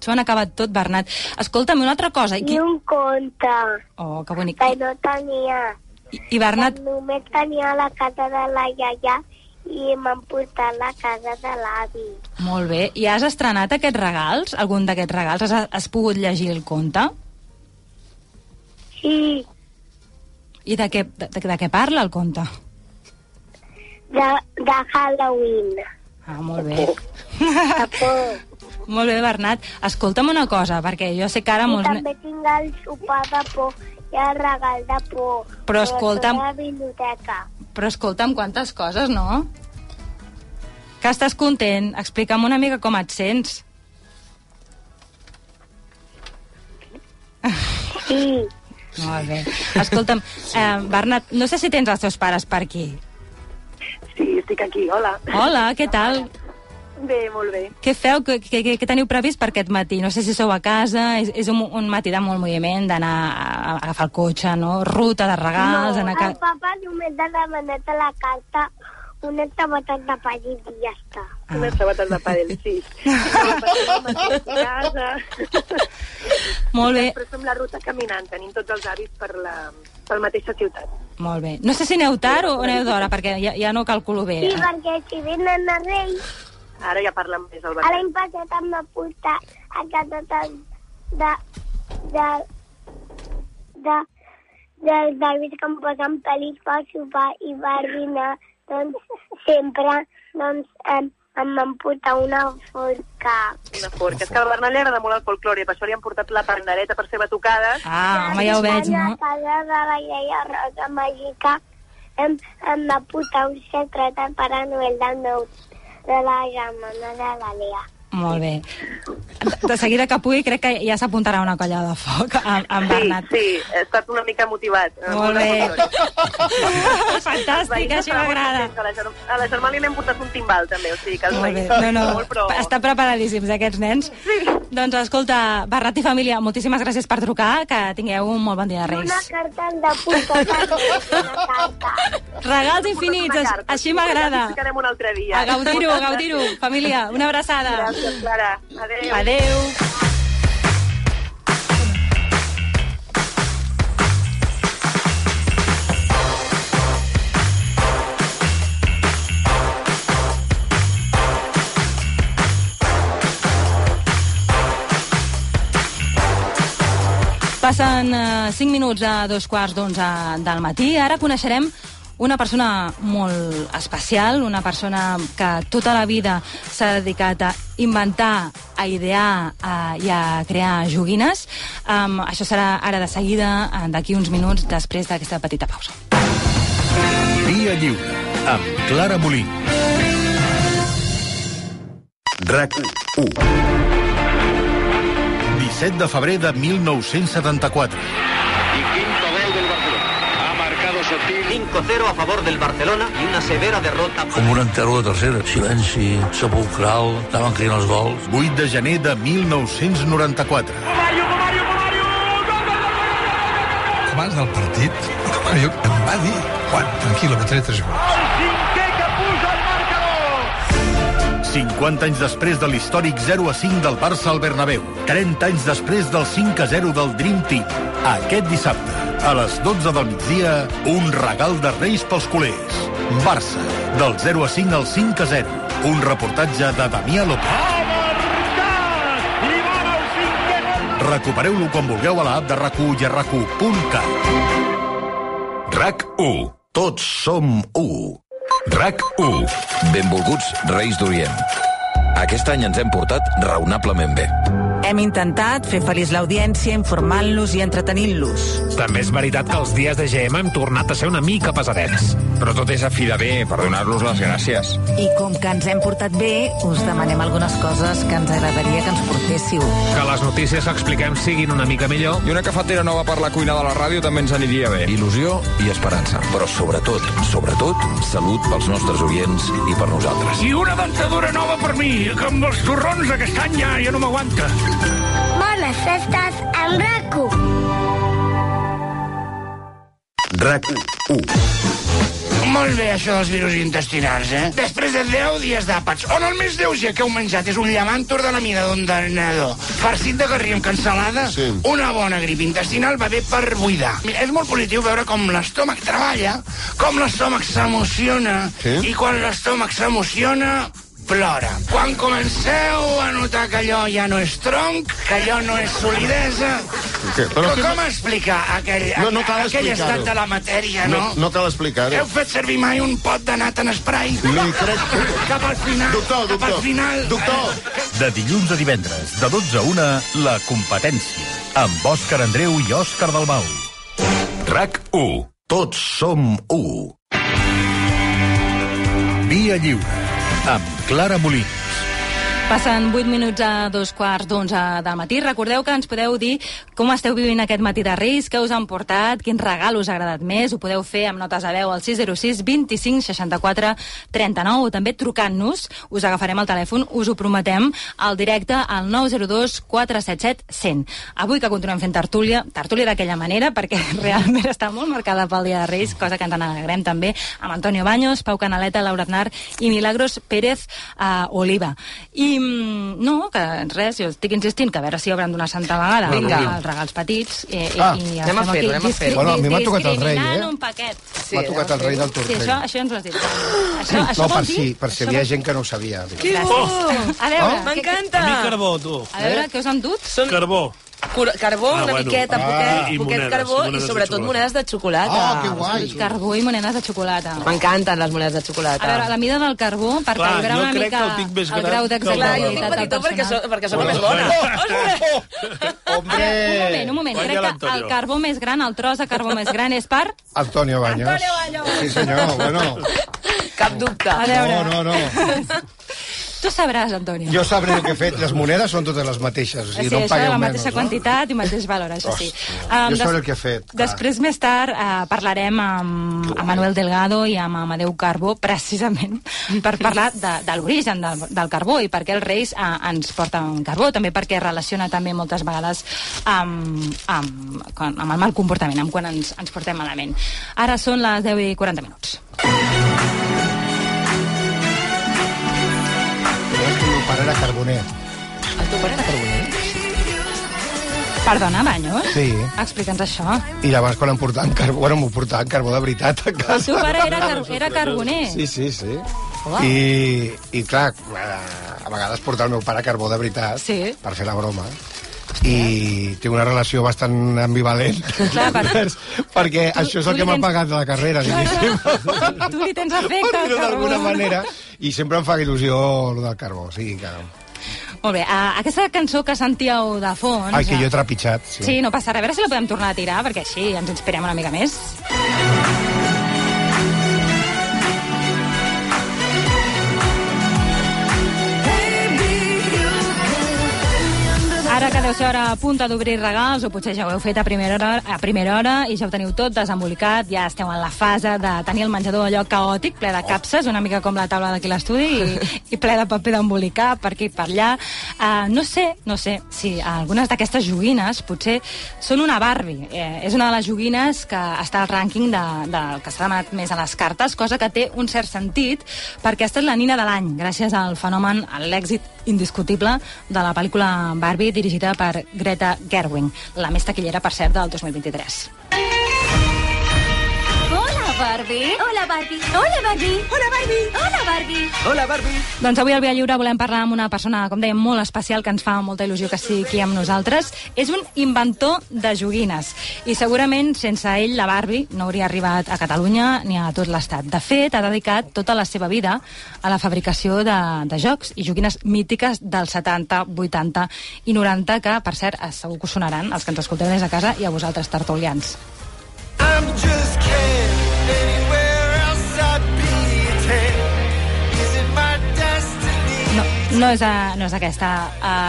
S'ho han acabat tot, Bernat. Escolta'm, una altra cosa. I, I qui... un conte Oh, que bonic. que no tenia. I, Bernat, Només tenia la casa de la iaia i m'han portat la casa de l'avi. molt bé. I has estrenat aquests regals? Algun d'aquests regals? Has, has pogut llegir el conte? Sí, I de què, de, de, de què parla el conte? de, de Halloween. Ah, molt bé. De por. <laughs> molt bé, Bernat. Escolta'm una cosa, perquè jo sé que ara I molts... també tinc el sopar de por i el regal de por. Però escolta'm- A la biblioteca. Però escolta'm, quantes coses, no? Que estàs content? Explica'm una mica com et sents. Sí, Molt bé. Escolta'm, eh, Bernat, no sé si tens els teus pares per aquí. Sí, estic aquí, hola. Hola, què tal? Bé, molt bé. Què feu? Què, què, què teniu previst per aquest matí? No sé si sou a casa, és, és un, un matí de molt moviment, d'anar a, a agafar el cotxe, no? Ruta de regals, no, anar... a el papa només ha demanat a la carta unes sabates de pàgid i ja està. Ah. Unes sabates de pàdel, sí. casa. <laughs> <laughs> Molt bé. Després fem la ruta caminant, tenim tots els avis per la, per la mateixa ciutat. Molt bé. No sé si aneu tard o aneu d'hora, perquè ja, ja no calculo bé. Sí, perquè si venen a Reis, Ara ja parlen més el a l'any passat em va portar a casa de, de, de, de, dels David que em posen pel·lis per sopar i per dinar, doncs sempre doncs, em, em van portar una forca. Una forca. És que al Bernat li agrada molt el folclore, per això li han portat la pandereta per fer batucades. Ah, home, ja ho veig, no? A casa de la iaia Rosa Màgica em, em va portar un secret per a Noel del meu de la germana de la Lea. Molt bé. De seguida que pugui, crec que ja s'apuntarà una colla de foc amb, amb Sí, Bernat. sí, he estat una mica motivat. Molt bé. Fantàstic, això m'agrada. A la, germana li n'hem portat un timbal, també, o sigui que els Molt bé. veïns No, no, molt, però... està preparadíssims, aquests nens. Doncs escolta, Bernat i família, moltíssimes gràcies per trucar, que tingueu un molt bon dia de Una Reis. carta de puta una carta. Regals infinits, Una així sí, m'agrada. Ja ens ficarem un altre dia. A gaudir-ho, a gaudir-ho. Família, una abraçada. Gràcies, Clara. Adéu. Adéu. Passen eh, 5 minuts a dos quarts d'onze del matí. Ara coneixerem una persona molt especial, una persona que tota la vida s'ha dedicat a inventar, a idear a, i a crear joguines. Um, això serà ara de seguida, eh, d'aquí uns minuts, després d'aquesta petita pausa. Via Lliure, amb Clara Molins. RAC 1 17 de febrer de 1974. Y quinto gol del Barcelona. Ha marcado Sotil. 5-0 a favor del Barcelona i una severa derrota. Com un enterro de tercera. Silenci, sepulcral, estaven caient els gols. 8 de gener de 1994. Abans del partit, el Mario em va dir quan, tranquil, metré tres gols. 50 anys després de l'històric 0 a 5 del Barça al Bernabéu. 30 anys després del 5 a 0 del Dream Team. Aquest dissabte, a les 12 del migdia, un regal de Reis pels culers. Barça, del 0 a 5 al 5 a 0. Un reportatge de Damià López. Recupereu-lo quan vulgueu a l'app de RAC1 i a RAC1.cat. RAC1. Tots som 1. RAC1. Benvolguts Reis d'Orient. Aquest any ens hem portat raonablement bé. Hem intentat fer feliç l'audiència informant-los i entretenint-los. També és veritat que els dies de GM hem tornat a ser una mica pesadets. Però tot és a fi de bé per donar-los les gràcies. I com que ens hem portat bé, us demanem algunes coses que ens agradaria que ens portéssiu. Que les notícies que expliquem siguin una mica millor. I una cafetera nova per la cuina de la ràdio també ens aniria bé. Il·lusió i esperança. Però sobretot, sobretot, salut pels nostres oients i per nosaltres. I una dentadura nova per mi, que amb els torrons aquest any ja, ja no m'aguanta. Bones festes amb RACU. RAC1. Molt bé, això dels virus intestinals, eh? Després de 10 dies d'àpats, on el més lleuger que heu menjat és un llamàntor de la mida d'un denador, farcit de garrí amb cansalada, sí. una bona grip intestinal va bé per buidar. Mira, és molt positiu veure com l'estómac treballa, com l'estómac s'emociona, Sí? i quan l'estómac s'emociona, plora. Quan comenceu a notar que allò ja no és tronc, que allò no és solidesa... Què? Però Però què- com explicar aquell, No, no cal aquell estat de la matèria, no? No, no cal explicar-ho. Heu fet servir mai un pot de nat en spray? Li crec... Cap al final. Doctor, Cap al doctor. final. Doctor. De dilluns a divendres, de 12 a 1, la competència. Amb Òscar Andreu i Òscar Dalmau. RAC1. Tots som 1. Via Lliure. Amb Clara Molins. Passen 8 minuts a dos quarts d'onze del matí. Recordeu que ens podeu dir com esteu vivint aquest matí de Reis, què us han portat, quin regal us ha agradat més. Ho podeu fer amb notes a veu al 606 25 64 39 o també trucant-nos. Us agafarem el telèfon, us ho prometem, al directe al 902 477 100. Avui que continuem fent tertúlia, tertúlia d'aquella manera, perquè <laughs> realment està molt marcada pel dia de Reis, cosa que ens n'alegrem també amb Antonio Baños, Pau Canaleta, Laura Aznar i Milagros Pérez eh, Oliva. I no, que res, jo estic insistint que a veure si obren d'una santa vegada Vinga. els regals petits. I, Ah. i, i Anem a fer-ho, anem a fer-ho. Bueno, a mi m'ha tocat el rei, eh? un paquet. M'ha tocat el rei del Sí, tortell. això, això ens ho has dit. <gasps> Això, això no, per si, per si hi havia gent que no ho sabia. Que bo! A veure, Oh, M'encanta! A mi carbó, tu. A veure, què us han dut? Són Carbó. Cur- carbó, Ah, una bueno. miqueta, Ah, poquet, i poquet monedes, carbó monedes i de sobretot xocolata. monedes de xocolata. Ah, que guai. Carbó i monedes de xocolata. M'encanten les monedes de A xocolata. veure, la mida del carbó, per Clar, calibrar una mica que el tinc més el grau el Clar, jo tinc d'exemplaritat del petitó perquè, so, personal. perquè sóc més bona. <laughs> Un moment, un moment. Crec que el carbó més gran, el tros de carbó més gran és per... Antonio Baños. Antonio Baños. Sí, senyor, bueno. Cap dubte. A veure. No, no, no. Tu sabràs, Antonio. Jo sabré el que he fet. Les monedes són totes les mateixes. O sigui, sí, no això, pagueu la menys. mateixa quantitat i mateix valor, això sí. jo des- sabré el que he fet. clar. Després, més tard, eh, parlarem amb, amb Manuel Delgado i amb Amadeu Carbó, precisament per parlar de, de l'origen del, del carbó i per què els reis eh, ens porten carbó, també perquè relaciona també moltes vegades amb, amb, amb el mal comportament, amb quan ens, ens portem malament. Ara són les 10 i 40 minuts. Pare era carboner. El teu pare era carboner? Perdona, Banyos? Sí. Explica'ns això. I llavors quan em portaven carbó, bueno, m'ho portaven carbó de veritat a El casa. teu pare era, car era carboner. Sí, sí, sí. Uau. I, I clar, eh, a vegades portava el meu pare carbó de veritat Sí. per fer la broma i té una relació bastant ambivalent Clar, per- perquè això és tu el que m'ha tens- pagat la carrera diguéssim, Tu li tens afecte d'alguna manera i sempre em fa il·lusió el del carbó o sigui que... Molt bé, uh, aquesta cançó que sentíeu de fons... Ai, que jo he eh, trepitjat Sí. sí. no passa res. A veure si la podem tornar a tirar, perquè així ens inspirem una mica més. Ara que deu ser hora a punta d'obrir regals, o potser ja ho heu fet a primera, hora, a primera hora i ja ho teniu tot desembolicat, ja esteu en la fase de tenir el menjador allò caòtic, ple de capses, una mica com la taula d'aquí l'estudi, i, i ple de paper d'embolicar per aquí i per allà. Uh, no sé, no sé si algunes d'aquestes joguines potser són una Barbie. Eh, és una de les joguines que està al rànquing de, del que s'ha demanat més a les cartes, cosa que té un cert sentit, perquè aquesta és la nina de l'any, gràcies al fenomen, a l'èxit indiscutible de la pel·lícula Barbie dirigida per Greta Gerwig, la més taquillera, per cert, del 2023. Hola, Barbie. Hola, Barbie. Hola, Barbie. Hola, Barbie. Hola, Barbie. Hola, Barbie. Doncs avui al Via Lliure volem parlar amb una persona, com dèiem, molt especial, que ens fa molta il·lusió que estigui aquí amb nosaltres. És un inventor de joguines. I segurament sense ell la Barbie no hauria arribat a Catalunya ni a tot l'Estat. De fet, ha dedicat tota la seva vida a la fabricació de, de jocs i joguines mítiques dels 70, 80 i 90, que, per cert, segur que us sonaran els que ens escolteu des de casa i a vosaltres, tertulians. I'm just can't anywhere else I'd be. Is it my destiny? No, no és, a, no és aquesta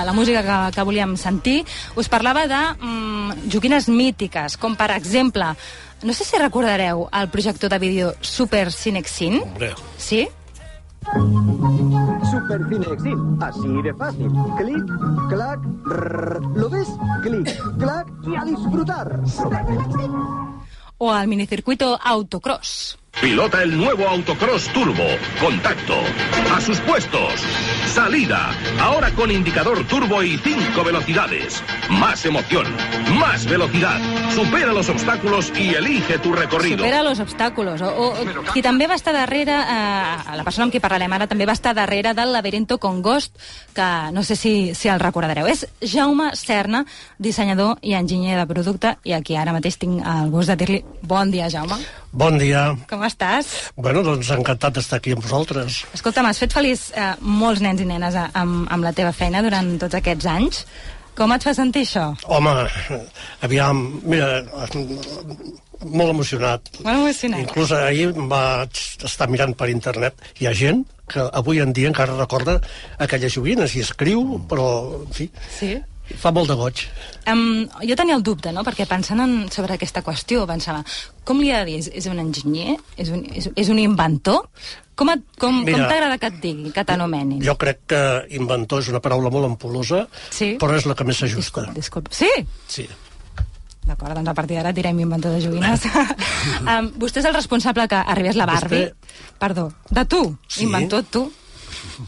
la música que, que volíem sentir. Us parlava de mm, joguines mítiques, com per exemple, no sé si recordareu el projector de vídeo Super Cinexin. Hombre. Sí? Super Cinexin, así de fácil. Clic, clac, rrr. ¿lo ves? Clic, clac y a disfrutar. Super Cinexin. O el minicircuito Autocross. Pilota el nuevo Autocross Turbo. Contacto. A sus puestos. Salida. Ahora con indicador turbo y cinco velocidades. Más emoción. Más velocidad. Supera los obstáculos y elige tu recorrido. Supera los obstáculos. O, o, qui també va estar darrere, eh, la persona amb qui parlarem ara, també va estar darrere del Laberinto con Ghost, que no sé si, si el recordareu. És Jaume Serna, dissenyador i enginyer de producte, i aquí ara mateix tinc el gust de dir-li bon dia, Jaume. Bon dia. Com estàs? Bueno, doncs encantat d'estar aquí amb vosaltres. Escolta, m'has fet feliç eh, molts nens i nenes eh, amb, amb la teva feina durant tots aquests anys. Com et fa sentir això? Home, aviam, mira, molt emocionat. Molt emocionat. Inclús ahir vaig estar mirant per internet. Hi ha gent que avui en dia encara recorda aquelles joguines i escriu, però, en fi, Sí? Fa molt de goig. Um, jo tenia el dubte, no?, perquè pensant en, sobre aquesta qüestió, pensava, com li ha de dir? És, és un enginyer? És un, és, és un inventor? Com, et- com, Mira, com t'agrada que et digui, que t'anomenin? Jo crec que inventor és una paraula molt ampul·losa, Sí. però és la que més s'ajusta. Disculpa. Sí? Sí. D'acord, doncs a partir d'ara direm inventor de joguines. um, <laughs> vostè és el responsable que arribés la Barbie? Perdó, de tu? Sí. Inventor tu?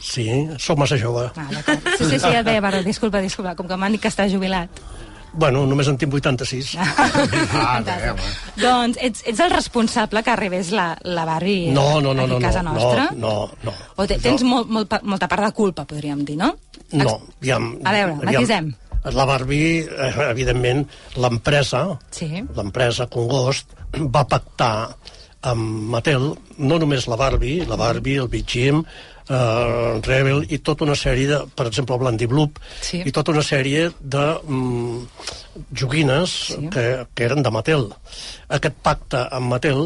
Sí, sóc massa jove. Ah, d'acord. Sí, sí, sí, ja et veia, perdó, disculpa, disculpa, com que m'han dit que està jubilat. Bueno, només en tinc 86. Ah, Doncs ets, ets el responsable que arribés la, la Barbie No, no, no, aquí no, a casa no, nostra? no, no, no. O te, tens molt, molt, pa- molta part de culpa, podríem dir, no? No, aviam, A veure, matisem. La Barbie, eh, evidentment, l'empresa, Sí. l'empresa Congost, va pactar amb Mattel, no només la Barbie, la Barbie, el Big Jim, eh, Rebel i tota una sèrie de, per exemple, Blandy Bloop, Sí. i tota una sèrie de mm, joguines sí. que, que eren de Mattel. Aquest pacte amb Mattel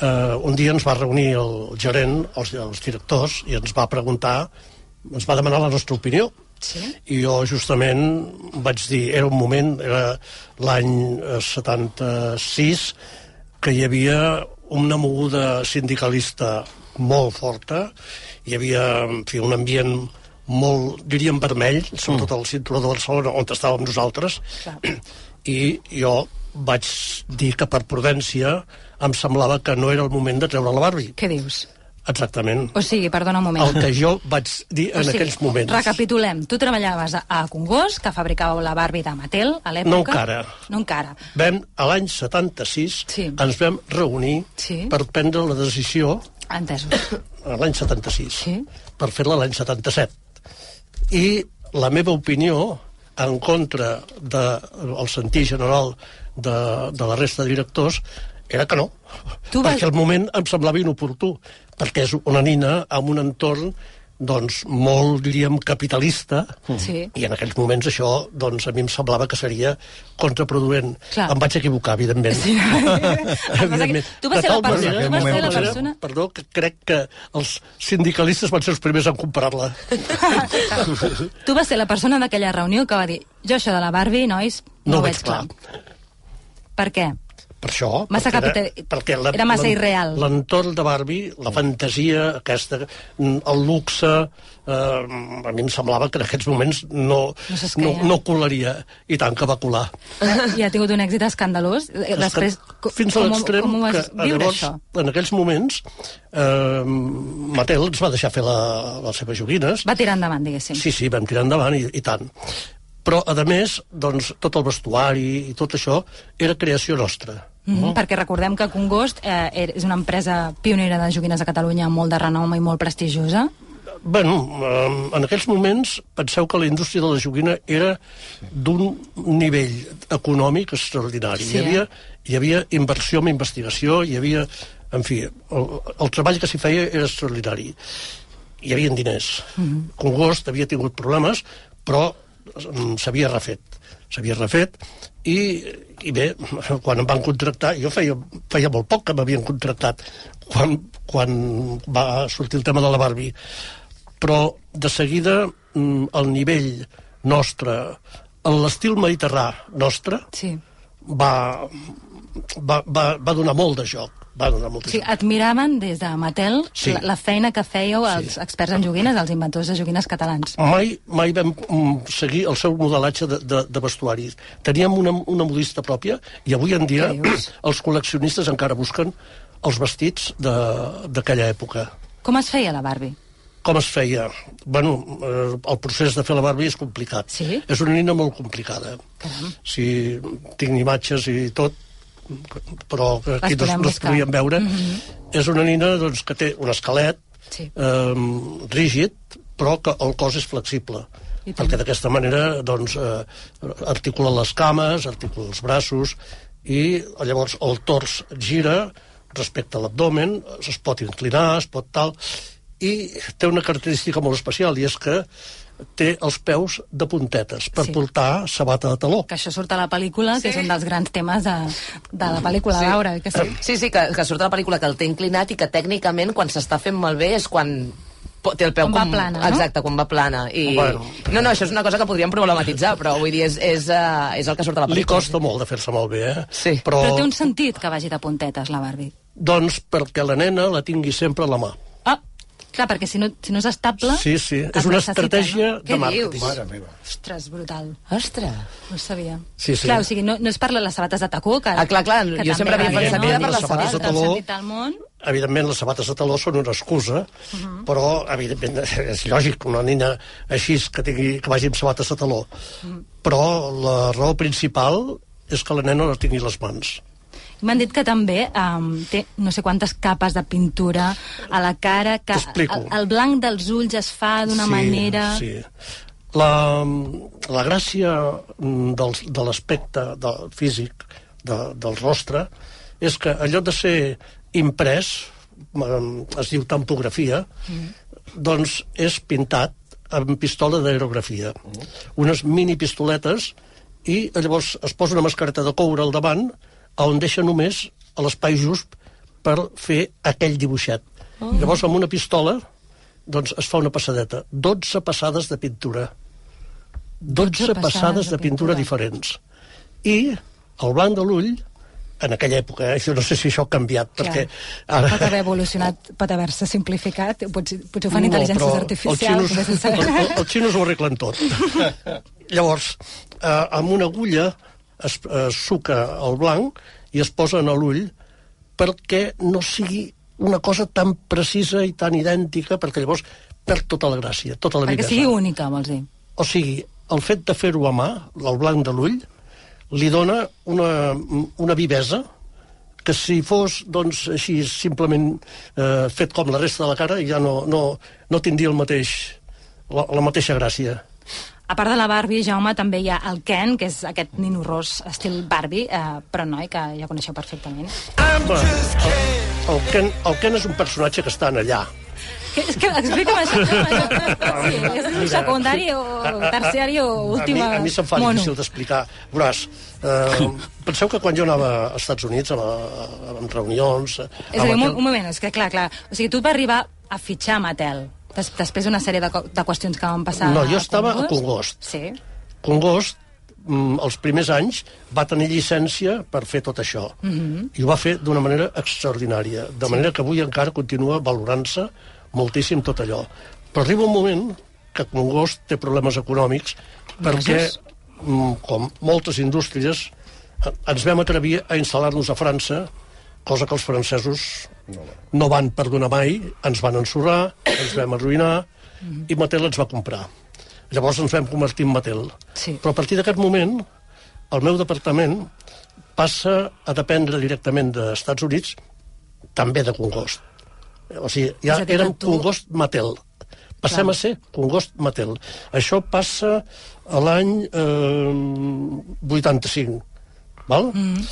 eh, un dia ens va reunir el gerent, els, els directors, i ens va preguntar, ens va demanar la nostra opinió. Sí. I jo justament vaig dir, era un moment, era l'any eh, 76, que hi havia una moguda sindicalista molt forta, hi havia en fi, un ambient molt, diríem, vermell, sobretot al cinturó de Barcelona, on estàvem nosaltres, <clears throat> i jo vaig dir que per prudència em semblava que no era el moment de treure la Barbie. Què dius? Exactament. O sigui, perdona un moment. El que jo vaig dir O en sigui, aquells moments. Recapitulem. Tu treballaves a, a Congost, que fabricàveu la Barbie de Mattel a l'època. No encara. No encara. Vam, a l'any 76, Sí. ens vam reunir Sí. per prendre la decisió Entesos. <coughs> l'any 76, Sí. per fer-la l'any 77. I la meva opinió, en contra del de, sentir general de, de la resta de directors, era que no. Tu vas- Perquè al moment em semblava inoportú, perquè és una nina amb un entorn doncs, molt, diríem, capitalista, Sí. i en aquells moments això, doncs, a mi em semblava que seria contraproduent. Clar. Em vaig equivocar, evidentment. Sí. <laughs> Que <laughs> tu vas ser la persona- manera- tu vas ser la persona- Perdó, que crec que els sindicalistes van ser els primers en comprar-la. <laughs> Tu vas ser la persona d'aquella reunió que va dir jo això de la Barbie, nois, no, No ho veig clar. clar. Per què? Per això... Massa perquè capital- perquè la, era massa irreal. L'entorn de Barbie, la fantasia aquesta, el luxe, eh, a mi em semblava que en aquests moments no, No no, no colaria. I tant que va colar. I ha tingut un èxit escandalós. Eh, Després, co- Fins a l'extrem que viure, llavors, això? en aquells moments eh, Mattel ens va deixar fer la, les seves joguines Va tirar endavant, diguéssim. Sí, sí, vam tirar endavant i, i tant. Però, a més, doncs, tot el vestuari i tot això era creació nostra. Mm -hmm, perquè recordem que Congost eh, és una empresa pionera de joguines a Catalunya molt de renom i molt prestigiosa. Bueno, eh, en aquells moments penseu que la indústria de la joguina era d'un nivell econòmic extraordinari. Sí, hi, havia, eh? hi havia inversió en investigació, hi havia... En fi, el, el treball que s'hi feia era extraordinari. Hi havia diners. Mm -hmm. Congost havia tingut problemes, però s'havia refet. S'havia refet i, i bé, <laughs> quan em van contractar, jo feia, feia molt poc que m'havien contractat quan, quan va sortir el tema de la Barbie, però de seguida mm, el nivell nostre, l'estil mediterrà nostre, sí. va, va, va, va donar molt de joc. Va donar molt de O sigui, joc. admiraven des de Mattel Sí. la, la feina que fèieu els experts en joguines, els inventors de joguines catalans. Mai, mai vam mm, seguir el seu modelatge de, de, de vestuaris. Teníem una, una modista pròpia i avui en dia <clears throat> els col·leccionistes encara busquen els vestits de- d'aquella època. Com es feia la Barbie? Com es feia? Bueno, eh, el procés de fer la Barbie és complicat. Sí? És una nina molt complicada. Caram. Si tinc imatges i tot, però que aquí Les no, no es podien veure. Mhm. És una nina doncs, que té un esquelet Sí. eh, rígid, però que el cos és flexible I perquè d'aquesta manera doncs, eh, articula les cames, articula els braços i llavors el tors gira respecte a l'abdomen, es pot inclinar, es pot tal, i té una característica molt especial i és que té els peus de puntetes per Sí. portar sabata de taló. Que això surt a la pel·lícula, que és un dels grans temes de, de la pel·lícula, sí. Laura, que sí. Sí, sí, que, que surt a la pel·lícula que el té inclinat i que tècnicament quan s'està fent malbé és quan té el peu Quan va com... plana, no? Exacte, quan va plana. I... Bueno. No, no, això és una cosa que podríem problematitzar, però vull dir, és, és, uh, és el que surt a la Li pel·lícula. costa molt de fer-se malbé, eh? Sí. Però, Però té un sentit que vagi de puntetes, la Barbie. doncs perquè la nena la tingui sempre a la mà. Clar, perquè si no, si no és estable... Sí, sí, es és una necessita, estratègia no? de Què màrqueting. dius? Mare meva. Ostres, brutal. Ostres. No ho sabia. Sí, sí. Clar, o sigui, no, no és per les sabates de tacó, que... Ah, clar, clar, que jo també sempre havia pensat que era per les sabates de taló món. evidentment les sabates de taló són una excusa, però evidentment <laughs> és lògic una nina així que, tingui, que vagi amb sabates de taló. Però la raó principal és que la nena no tingui les mans. M'han dit que també um, té no sé quantes capes de pintura a la cara, que el, el blanc dels ulls es fa d'una Sí, manera... Sí. La, la gràcia mm, del, de l'aspecte de, físic de, del rostre és que en lloc de ser imprès, mm, es diu tampografia, doncs és pintat amb pistola d'aerografia. Unes mini pistoletes i llavors es posa una mascareta de coure al davant on deixa només a l'espai just per fer aquell dibuixet. Oh. Llavors amb una pistola doncs es fa una passadeta. 12 passades de pintura. 12, passades de pintura, diferents. I el blanc de l'ull, en aquella època, eh, això no sé si això ha canviat, Clar. perquè Pot haver evolucionat, pot haver-se simplificat, potser, potser ho fan intel·ligències però artificials. Els xinos, saber. el, el, els xinos ho arreglen tot. <laughs> Llavors, eh, amb una agulla es, es suca el blanc i es posa en l'ull perquè no sigui una cosa tan precisa i tan idèntica, perquè llavors perd tota la gràcia, tota la Perquè vivesa. sigui única, vols dir. O sigui, el fet de fer-ho a mà, el blanc de l'ull, li dona una, una vivesa que si fos doncs, així simplement eh, fet com la resta de la cara ja no, no, no tindria el mateix, la, la mateixa gràcia. A part de la Barbie, Jaume, també hi ha el Ken, que és aquest nino ros estil Barbie, eh, però noi, que ja coneixeu perfectament. Bueno, el, el, Ken, el Ken és un personatge que està en allà. Que, és que explica'm això. <laughs> Sí, és un secundari o terciari o última A mi, a mi se'm fa mono. difícil d'explicar. Veuràs, eh, penseu que quan jo anava als Estats Units, a, reunions... És a dir, un, un moment, és que clar, clar. O sigui, tu vas arribar a fitxar Mattel, des, després d'una sèrie de, de qüestions que van passar No, jo a estava a Congost. Congost. Sí. Congost, mm, els primers anys, va tenir llicència per fer tot això. Mhm. I ho va fer d'una manera extraordinària. De manera que avui encara continua valorant-se moltíssim tot allò. Però arriba un moment que Congost té problemes econòmics perquè, mm, com moltes indústries, eh, ens vam atrevir a instal·lar-nos a França, cosa que els francesos no van perdonar mai, ens van ensorrar, ens vam arruïnar, i Mattel ens va comprar. Llavors ens vam convertir en Mattel. Sí. Però a partir d'aquest moment, el meu departament passa a dependre directament dels Estats Units, també de Congost. O sigui, ja érem tu- Congost Mattel. Passem Clar. a ser Congost Mattel. Això passa a l'any eh, 85. Val? Mm.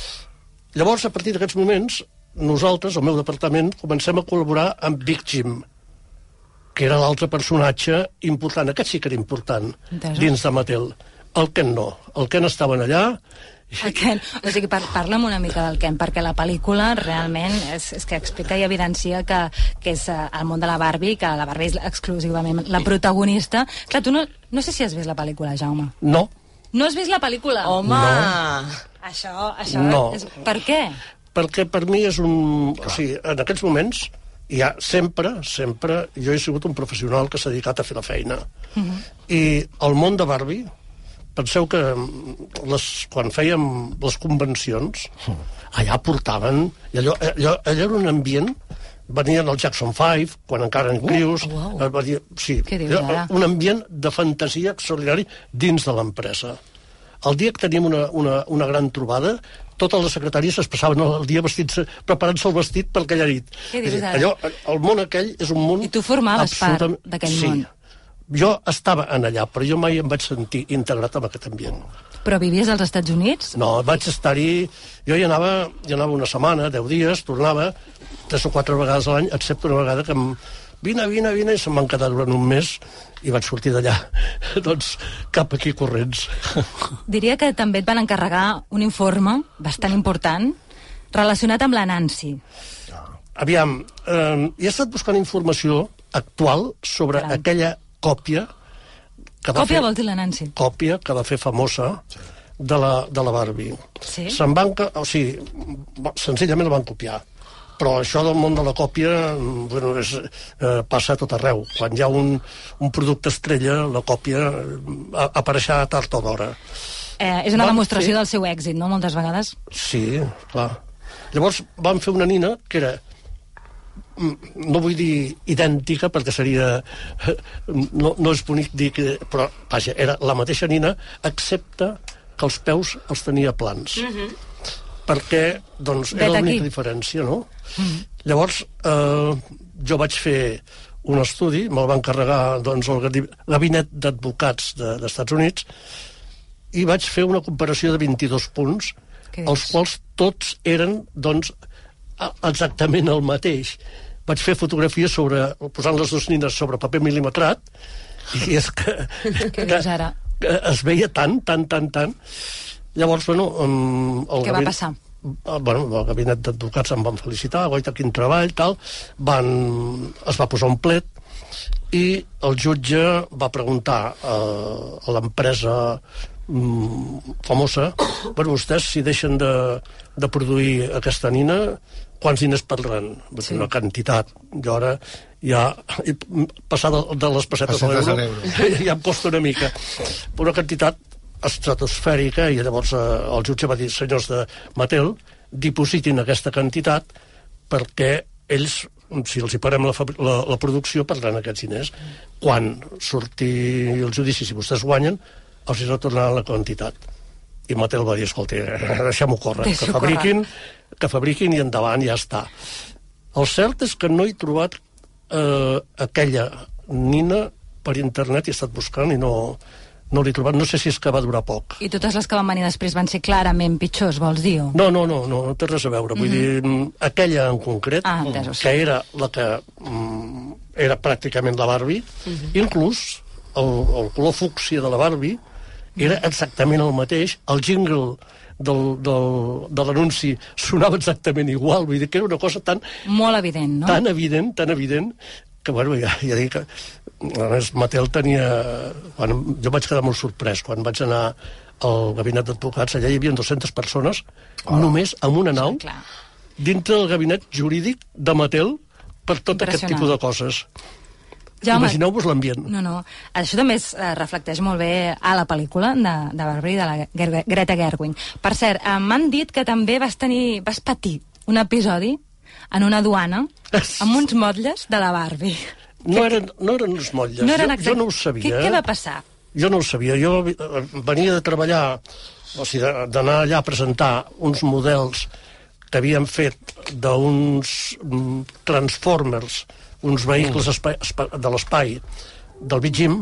Llavors, a partir d'aquests moments, nosaltres, el meu departament, comencem a col·laborar amb Big Jim, que era l'altre personatge important. Aquest sí que era important, Entesos. dins de Mattel. El Ken no. El Ken estaven allà, El Ken. O sigui, par parla'm una mica del Ken, perquè la pel·lícula realment és, és que explica i evidencia que, que és eh, el món de la Barbie, que la Barbie és exclusivament la protagonista. Clar, tu no, no sé si has vist la pel·lícula, Jaume. no. No has vist la pel·lícula? Home! No. Això, això... No. És, per què? Perquè per mi és un... O sigui, en aquests moments, ja sempre, sempre, jo he sigut un professional que s'ha dedicat a fer la feina. Mhm. I el món de Barbie, penseu que les, quan fèiem les convencions, allà portaven... I allò, allò, allò era un ambient venien els Jackson 5, quan encara en crius, Oh, wow. eh, va dir, sí, dius, un ambient de fantasia extraordinari dins de l'empresa. El dia que tenim una, una, una gran trobada, totes les secretàries es passaven el dia vestits, preparant-se el vestit per aquella nit. Què dius ara? allò, el món aquell és un món... I tu formaves part absolutament- d'aquell sí. món. Jo estava en allà, però jo mai em vaig sentir integrat en aquest ambient. Però vivies als Estats Units? No, vaig estar-hi... Jo hi anava, hi anava una setmana, deu dies, tornava tres o quatre vegades a l'any, excepte una vegada que em... Vine, vine, vine, i se'm van quedar durant un mes i vaig sortir d'allà, <laughs> doncs, cap aquí corrents. Diria que també et van encarregar un informe bastant important relacionat amb la Nancy. aviam, eh, he estat buscant informació actual sobre Caram. aquella còpia que va Còpia fer, vol dir la Nancy. còpia que va fer famosa de la, de la Barbie. Sí? Se'n van... O sigui, senzillament la van copiar. Però això del món de la còpia bueno, és, eh, passa a tot arreu. Quan hi ha un, un producte estrella, la còpia eh, apareixerà tard o d'hora. Eh, és una Van demostració fer- del seu èxit, no?, moltes vegades. Sí, clar. Llavors van fer una nina que era mm, no vull dir idèntica perquè seria <laughs> no, no és bonic dir que però vaja, era la mateixa nina excepte que els peus els tenia plans perquè doncs era Vet l'única diferència no? llavors eh, jo vaig fer un estudi, me'l va encarregar doncs, el gabinet d'advocats de, dels Estats Units i vaig fer una comparació de 22 punts els quals tots eren doncs, exactament el mateix. Vaig fer fotografies sobre, posant les dues nines sobre paper mil·limetrat i és que, <laughs> dius ara? que es veia tant, tant, tant, tant. Llavors, bueno... Um, el Què va gabinet- passar? el, bueno, el gabinet d'advocats em van felicitar, goita, quin treball, tal, van, es va posar un plet i el jutge va preguntar eh, a l'empresa mm, famosa bueno, vostès si deixen de, de produir aquesta nina quants diners perdran? Sí. Una quantitat. Jo ara ja passar de, de les pessetes, Pessetes a a l'euro <laughs> ja em costa una mica. Una quantitat estratosfèrica i llavors eh, el jutge va dir senyors de Mattel, dipositin aquesta quantitat perquè ells si els hi parem la, la, la producció perdran aquests diners. Quan surti el judici si vostès guanyen els hi retornaran la quantitat. I Mattel va dir, escolta, <laughs> deixem-ho córrer, que fabriquin, que fabriquin i endavant, ja està. El cert és que no he trobat eh, aquella nina per internet i he estat buscant i no, no l'he trobat. No sé si és que va durar poc. I totes les que van venir després van ser clarament pitjors, vols dir? O? No, no, no, no, no té res a veure. Vull Mhm. dir, mm, aquella en concret, Ah, entesos. que era la que mm, era pràcticament la Barbie, Mhm. inclús el, el color fúcsia de la Barbie era exactament el mateix, el jingle del, del, de l'anunci sonava exactament igual, vull dir que era una cosa tan, Molt evident, no? tan evident, tan evident, que bueno, ja, ja dic que a més, Mattel tenia... Bueno, jo vaig quedar molt sorprès quan vaig anar al gabinet d'advocats, allà hi havia 200 persones, oh. només amb una nau, clar. dintre del gabinet jurídic de Mattel per tot aquest tipus de coses. Jaume, Imagineu-vos l'ambient. No, no. Això també es eh, reflecteix molt bé a la pel·lícula de, de Barbie, de la Ger Greta Gerwig. Per cert, eh, m'han dit que també vas tenir, vas patir un episodi en una aduana amb uns motlles de la Barbie. No eren, no eren uns motlles, No eren jo, exact- jo no ho sabia. Què, què va passar? Jo no ho sabia. Jo eh, venia de treballar, o sigui, d'anar allà a presentar uns models que havien fet d'uns mm, Transformers, uns vehicles de l'espai del Big Jim,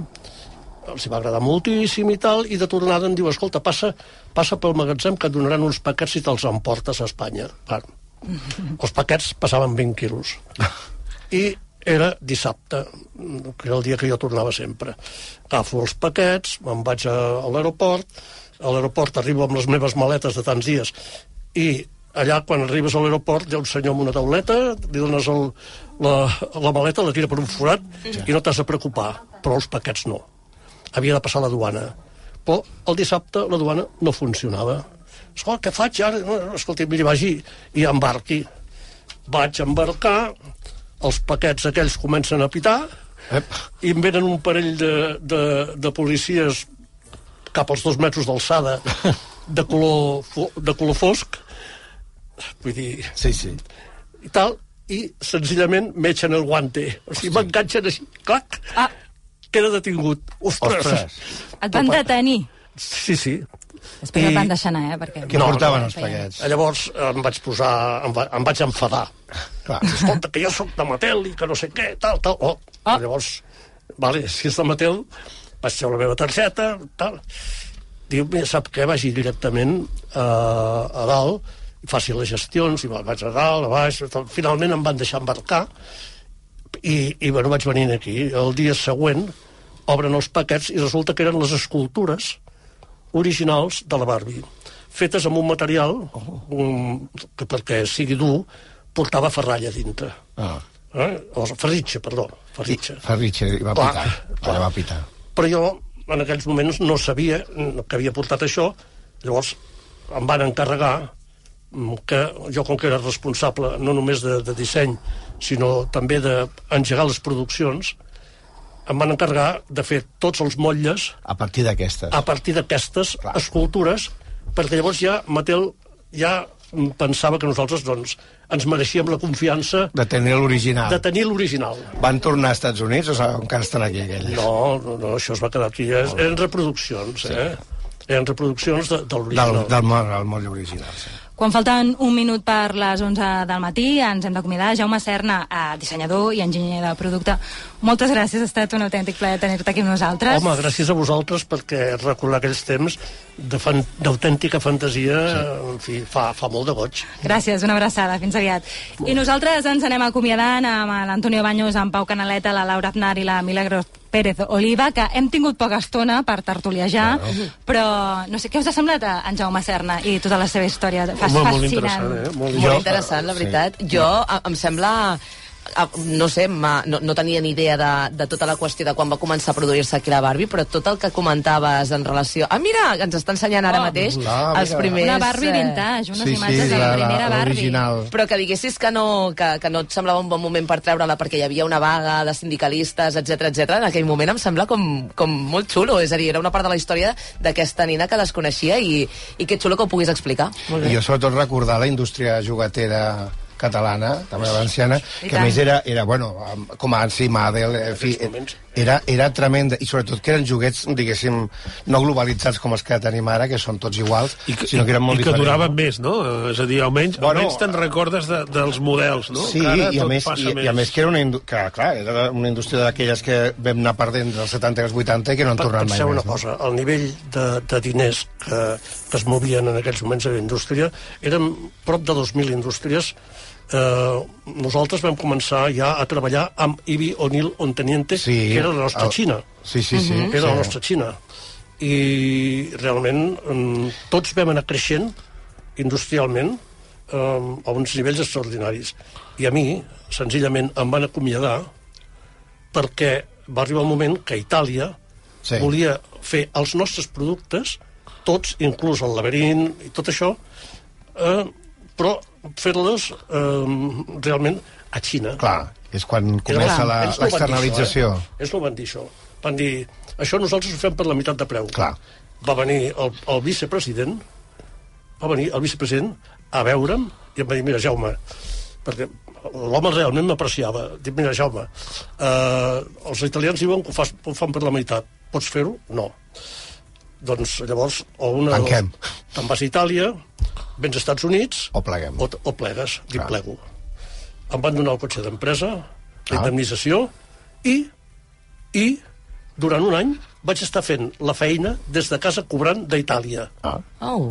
els hi va agradar moltíssim i tal, i de tornada em diu, escolta, passa, passa pel magatzem que et donaran uns paquets i te'ls emportes a Espanya. Clar, els paquets passaven 20 quilos. I era dissabte, que era el dia que jo tornava sempre. Agafo els paquets, me'n vaig a, a l'aeroport, a l'aeroport arribo amb les meves maletes de tants dies i allà quan arribes a l'aeroport hi ha un senyor amb una tauleta, li dones el, la, la maleta, la tira per un forat i no t'has de preocupar, però els paquets no. Havia de passar la duana. Però el dissabte la duana no funcionava. Escolta, què faig ara? No, escolta, miri, vagi i embarqui. Vaig embarcar, els paquets aquells comencen a pitar, Ep. i em venen un parell de, de, de policies cap als dos metres d'alçada de, color, de color fosc vull dir sí, sí. i tal, i senzillament m'eixen el guante o sigui, m'enganxen així, clac ah. queda detingut ostres, Ostres. Et van detenir. sí, sí Després et van deixar anar, eh? Perquè... Què portaven els feien- paquets? Llavors em vaig posar, em, va, em vaig enfadar. Clar. Escolta, que jo sóc de Mattel i que no sé què, tal, tal. Oh. Ah. Llavors, vale, si és de Mattel, vaig treure la meva targeta, tal. Diu, mira, sap què? Vagi directament uh, a dalt, i faci les gestions, i vaig a dalt, a baix, tal. finalment em van deixar embarcar, i, i bueno, vaig venint aquí. El dia següent obren els paquets i resulta que eren les escultures originals de la Barbie, fetes amb un material oh. un, que perquè sigui dur, portava ferralla dintre. Ah. Eh? O ferritxa, perdó. Ferritxa. Ferritxa, i va Clar, pitar. Allà va pitar. Però jo, en aquells moments, no sabia que havia portat això. Llavors, em van encarregar que jo, com que era responsable no només de, de disseny, sinó també d'engegar les produccions, em van encarregar de fer tots els motlles A partir d'aquestes. a partir d'aquestes escultures, perquè llavors ja Mattel ja pensava que nosaltres doncs, ens mereixíem la confiança De tenir l'original. de tenir l'original. Van tornar als Estats Units o encara estan aquí aquelles? No, no, no, això es va quedar aquí. Eh? Eren reproduccions, eh? Eren reproduccions de, de Del, l'original. del, moll, el moll original, sí. Quan falten un minut per les 11 del matí, ens hem d'acomiadar. Jaume Serna, eh, dissenyador i enginyer de producte. Moltes gràcies, ha estat un autèntic plaer tenir-te aquí amb nosaltres. Home, gràcies a vosaltres perquè recordar aquells temps de fan- d'autèntica fantasia, sí. en fi, fa, fa molt de goig. Gràcies, una abraçada, fins aviat. I nosaltres ens anem acomiadant amb l'Antonio Baños, en Pau Canaleta, la Laura Aznar i la Milagros Pérez Oliva, que hem tingut poca estona per tertuliajar, però no sé, què us ha semblat a en Jaume Serna i tota la seva història? Fas Home, molt fascinant. interessant, eh? Molt Molt interessant, la veritat. Jo, a- em sembla no sé, m'ha- no, no tenia ni idea de, de tota la qüestió de quan va començar a produir-se aquí la Barbie, però tot el que comentaves en relació... Ah, mira, ens està ensenyant ara Oh, mateix ah, els primers... Una Barbie eh, vintage, unes Sí, sí, imatges de la, la- la- primera Barbie. l'original. Però que diguessis que no, que, que no et semblava un bon moment per treure-la perquè hi havia una vaga de sindicalistes, etc etc. en aquell moment em sembla com, com molt xulo. És a dir, era una part de la història d'aquesta nina que desconeixia i, i que xulo que ho puguis explicar. Molt I bé. jo sobretot recordar la indústria juguetera catalana, també valenciana, I que a més era, era bueno, com a Ansi Madel, en fi, era, era tremenda, i sobretot que eren joguets, diguéssim, no globalitzats com els que tenim ara, que són tots iguals, I que, sinó que eren molt i que diferents. duraven més, no? És a dir, almenys, Bueno, almenys te'n recordes de, dels models, no? Sí, Que ara i a, més, i, i a més que era una, que, clar, era una indústria d'aquelles que vam anar perdent dels 70 i els 80 i que no han tornat mai Penseu més. una cosa, el nivell de, de diners que, que es movien en aquells moments a la indústria eren prop de 2.000 indústries eh, nosaltres vam començar ja a treballar amb Ibi O'Neill Onteniente, Sí, que era la nostra el- Xina. Sí, sí, sí. Que era sí. la nostra Xina. I realment mm, tots vam anar creixent industrialment eh, a uns nivells extraordinaris. I a mi, senzillament, em van acomiadar perquè va arribar un moment que Itàlia Sí. volia fer els nostres productes, tots, inclús el laberint i tot això, eh, però fer-les eh, realment a Xina. Clar, és quan comença l'externalització. Això, eh? Ells no van dir això. Van dir, això nosaltres ho fem per la meitat de preu. Clar. Va venir el, el vicepresident, va venir el vicepresident a veure'm i em va dir, mira, Jaume, perquè l'home realment m'apreciava. Dic, mira, Jaume, eh, els italians diuen que ho, fas, ho fan per la meitat. Pots fer-ho? No. Doncs llavors, o una... Tanquem. Te'n vas a Itàlia, vens als Estats Units... O pleguem. O, o plegues, dic Clar. plego. Em van donar el cotxe d'empresa, l'indemnització, i, i durant un any vaig estar fent la feina des de casa cobrant d'Itàlia. Ah. Oh.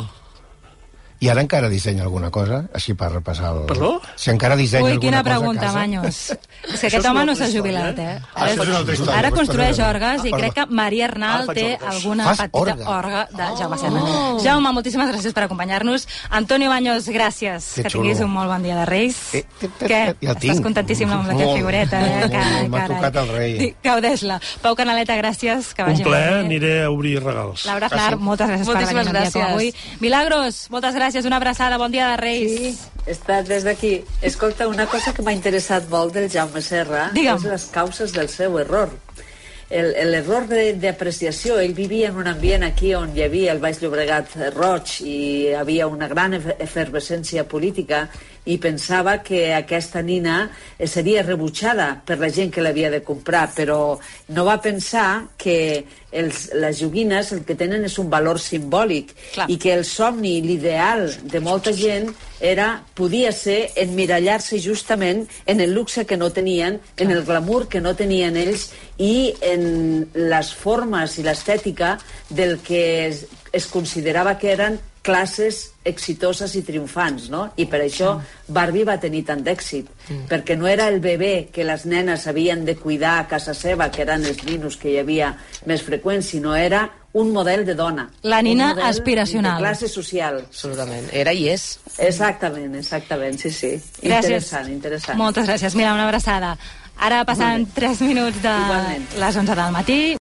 I ara encara dissenya alguna cosa? Així per repassar el... Perdó? Si encara dissenya Ui, alguna quina cosa pregunta, a casa... Baños. <laughs> És que aquest home no s'ha jubilat, eh? eh? Ah, és història, Ara construeix orgues Ah, i crec que Maria Arnal Ah, té orgues. alguna Fas petita orgue? orga de Jaume Serna. Jaume, moltíssimes gràcies per acompanyar-nos. Antonio Baños, gràcies. Que Que, tinguis un molt bon dia de Reis. Eh, eh, eh, Què? ja el Estàs tinc. contentíssim amb aquesta figureta, eh? M'ha tocat el rei. Gaudeix-la. Pau Canaleta, gràcies. Que Un vagi molt bé. aniré a obrir regals. Laura Aznar, moltes gràcies per venir un avui. Milagros, moltes gràcies. Una abraçada. Bon dia de Reis. Sí, està des d'aquí. Escolta, una cosa que m'ha interessat molt del Jaume Serra Digue'm. és les causes del seu error. El- L'error de- d'apreciació, ell vivia en un ambient aquí on hi havia el Baix Llobregat roig i havia una gran efe- efervescència política i pensava que aquesta nina eh, seria rebutjada per la gent que l'havia de comprar, però no va pensar que els, les joguines el que tenen és un valor simbòlic Clar. i que el somni, l'ideal de molta gent era, podia ser emmirallar-se justament en el luxe que no tenien, en el glamour que no tenien ells i en les formes i l'estètica del que es, es considerava que eren classes exitoses i triomfants, no? I per això Barbie va tenir tant d'èxit, perquè no era el bebè que les nenes havien de cuidar a casa seva, que eren els ninos que hi havia més freqüents, sinó era un model de dona. La nina aspiracional. De classe social. Absolutament. Era i és. Exactament, exactament, sí, sí. Gràcies. Interessant, interessant. Moltes gràcies. Mira, una abraçada. Ara passant 3 minuts de Igualment. les 11 del matí.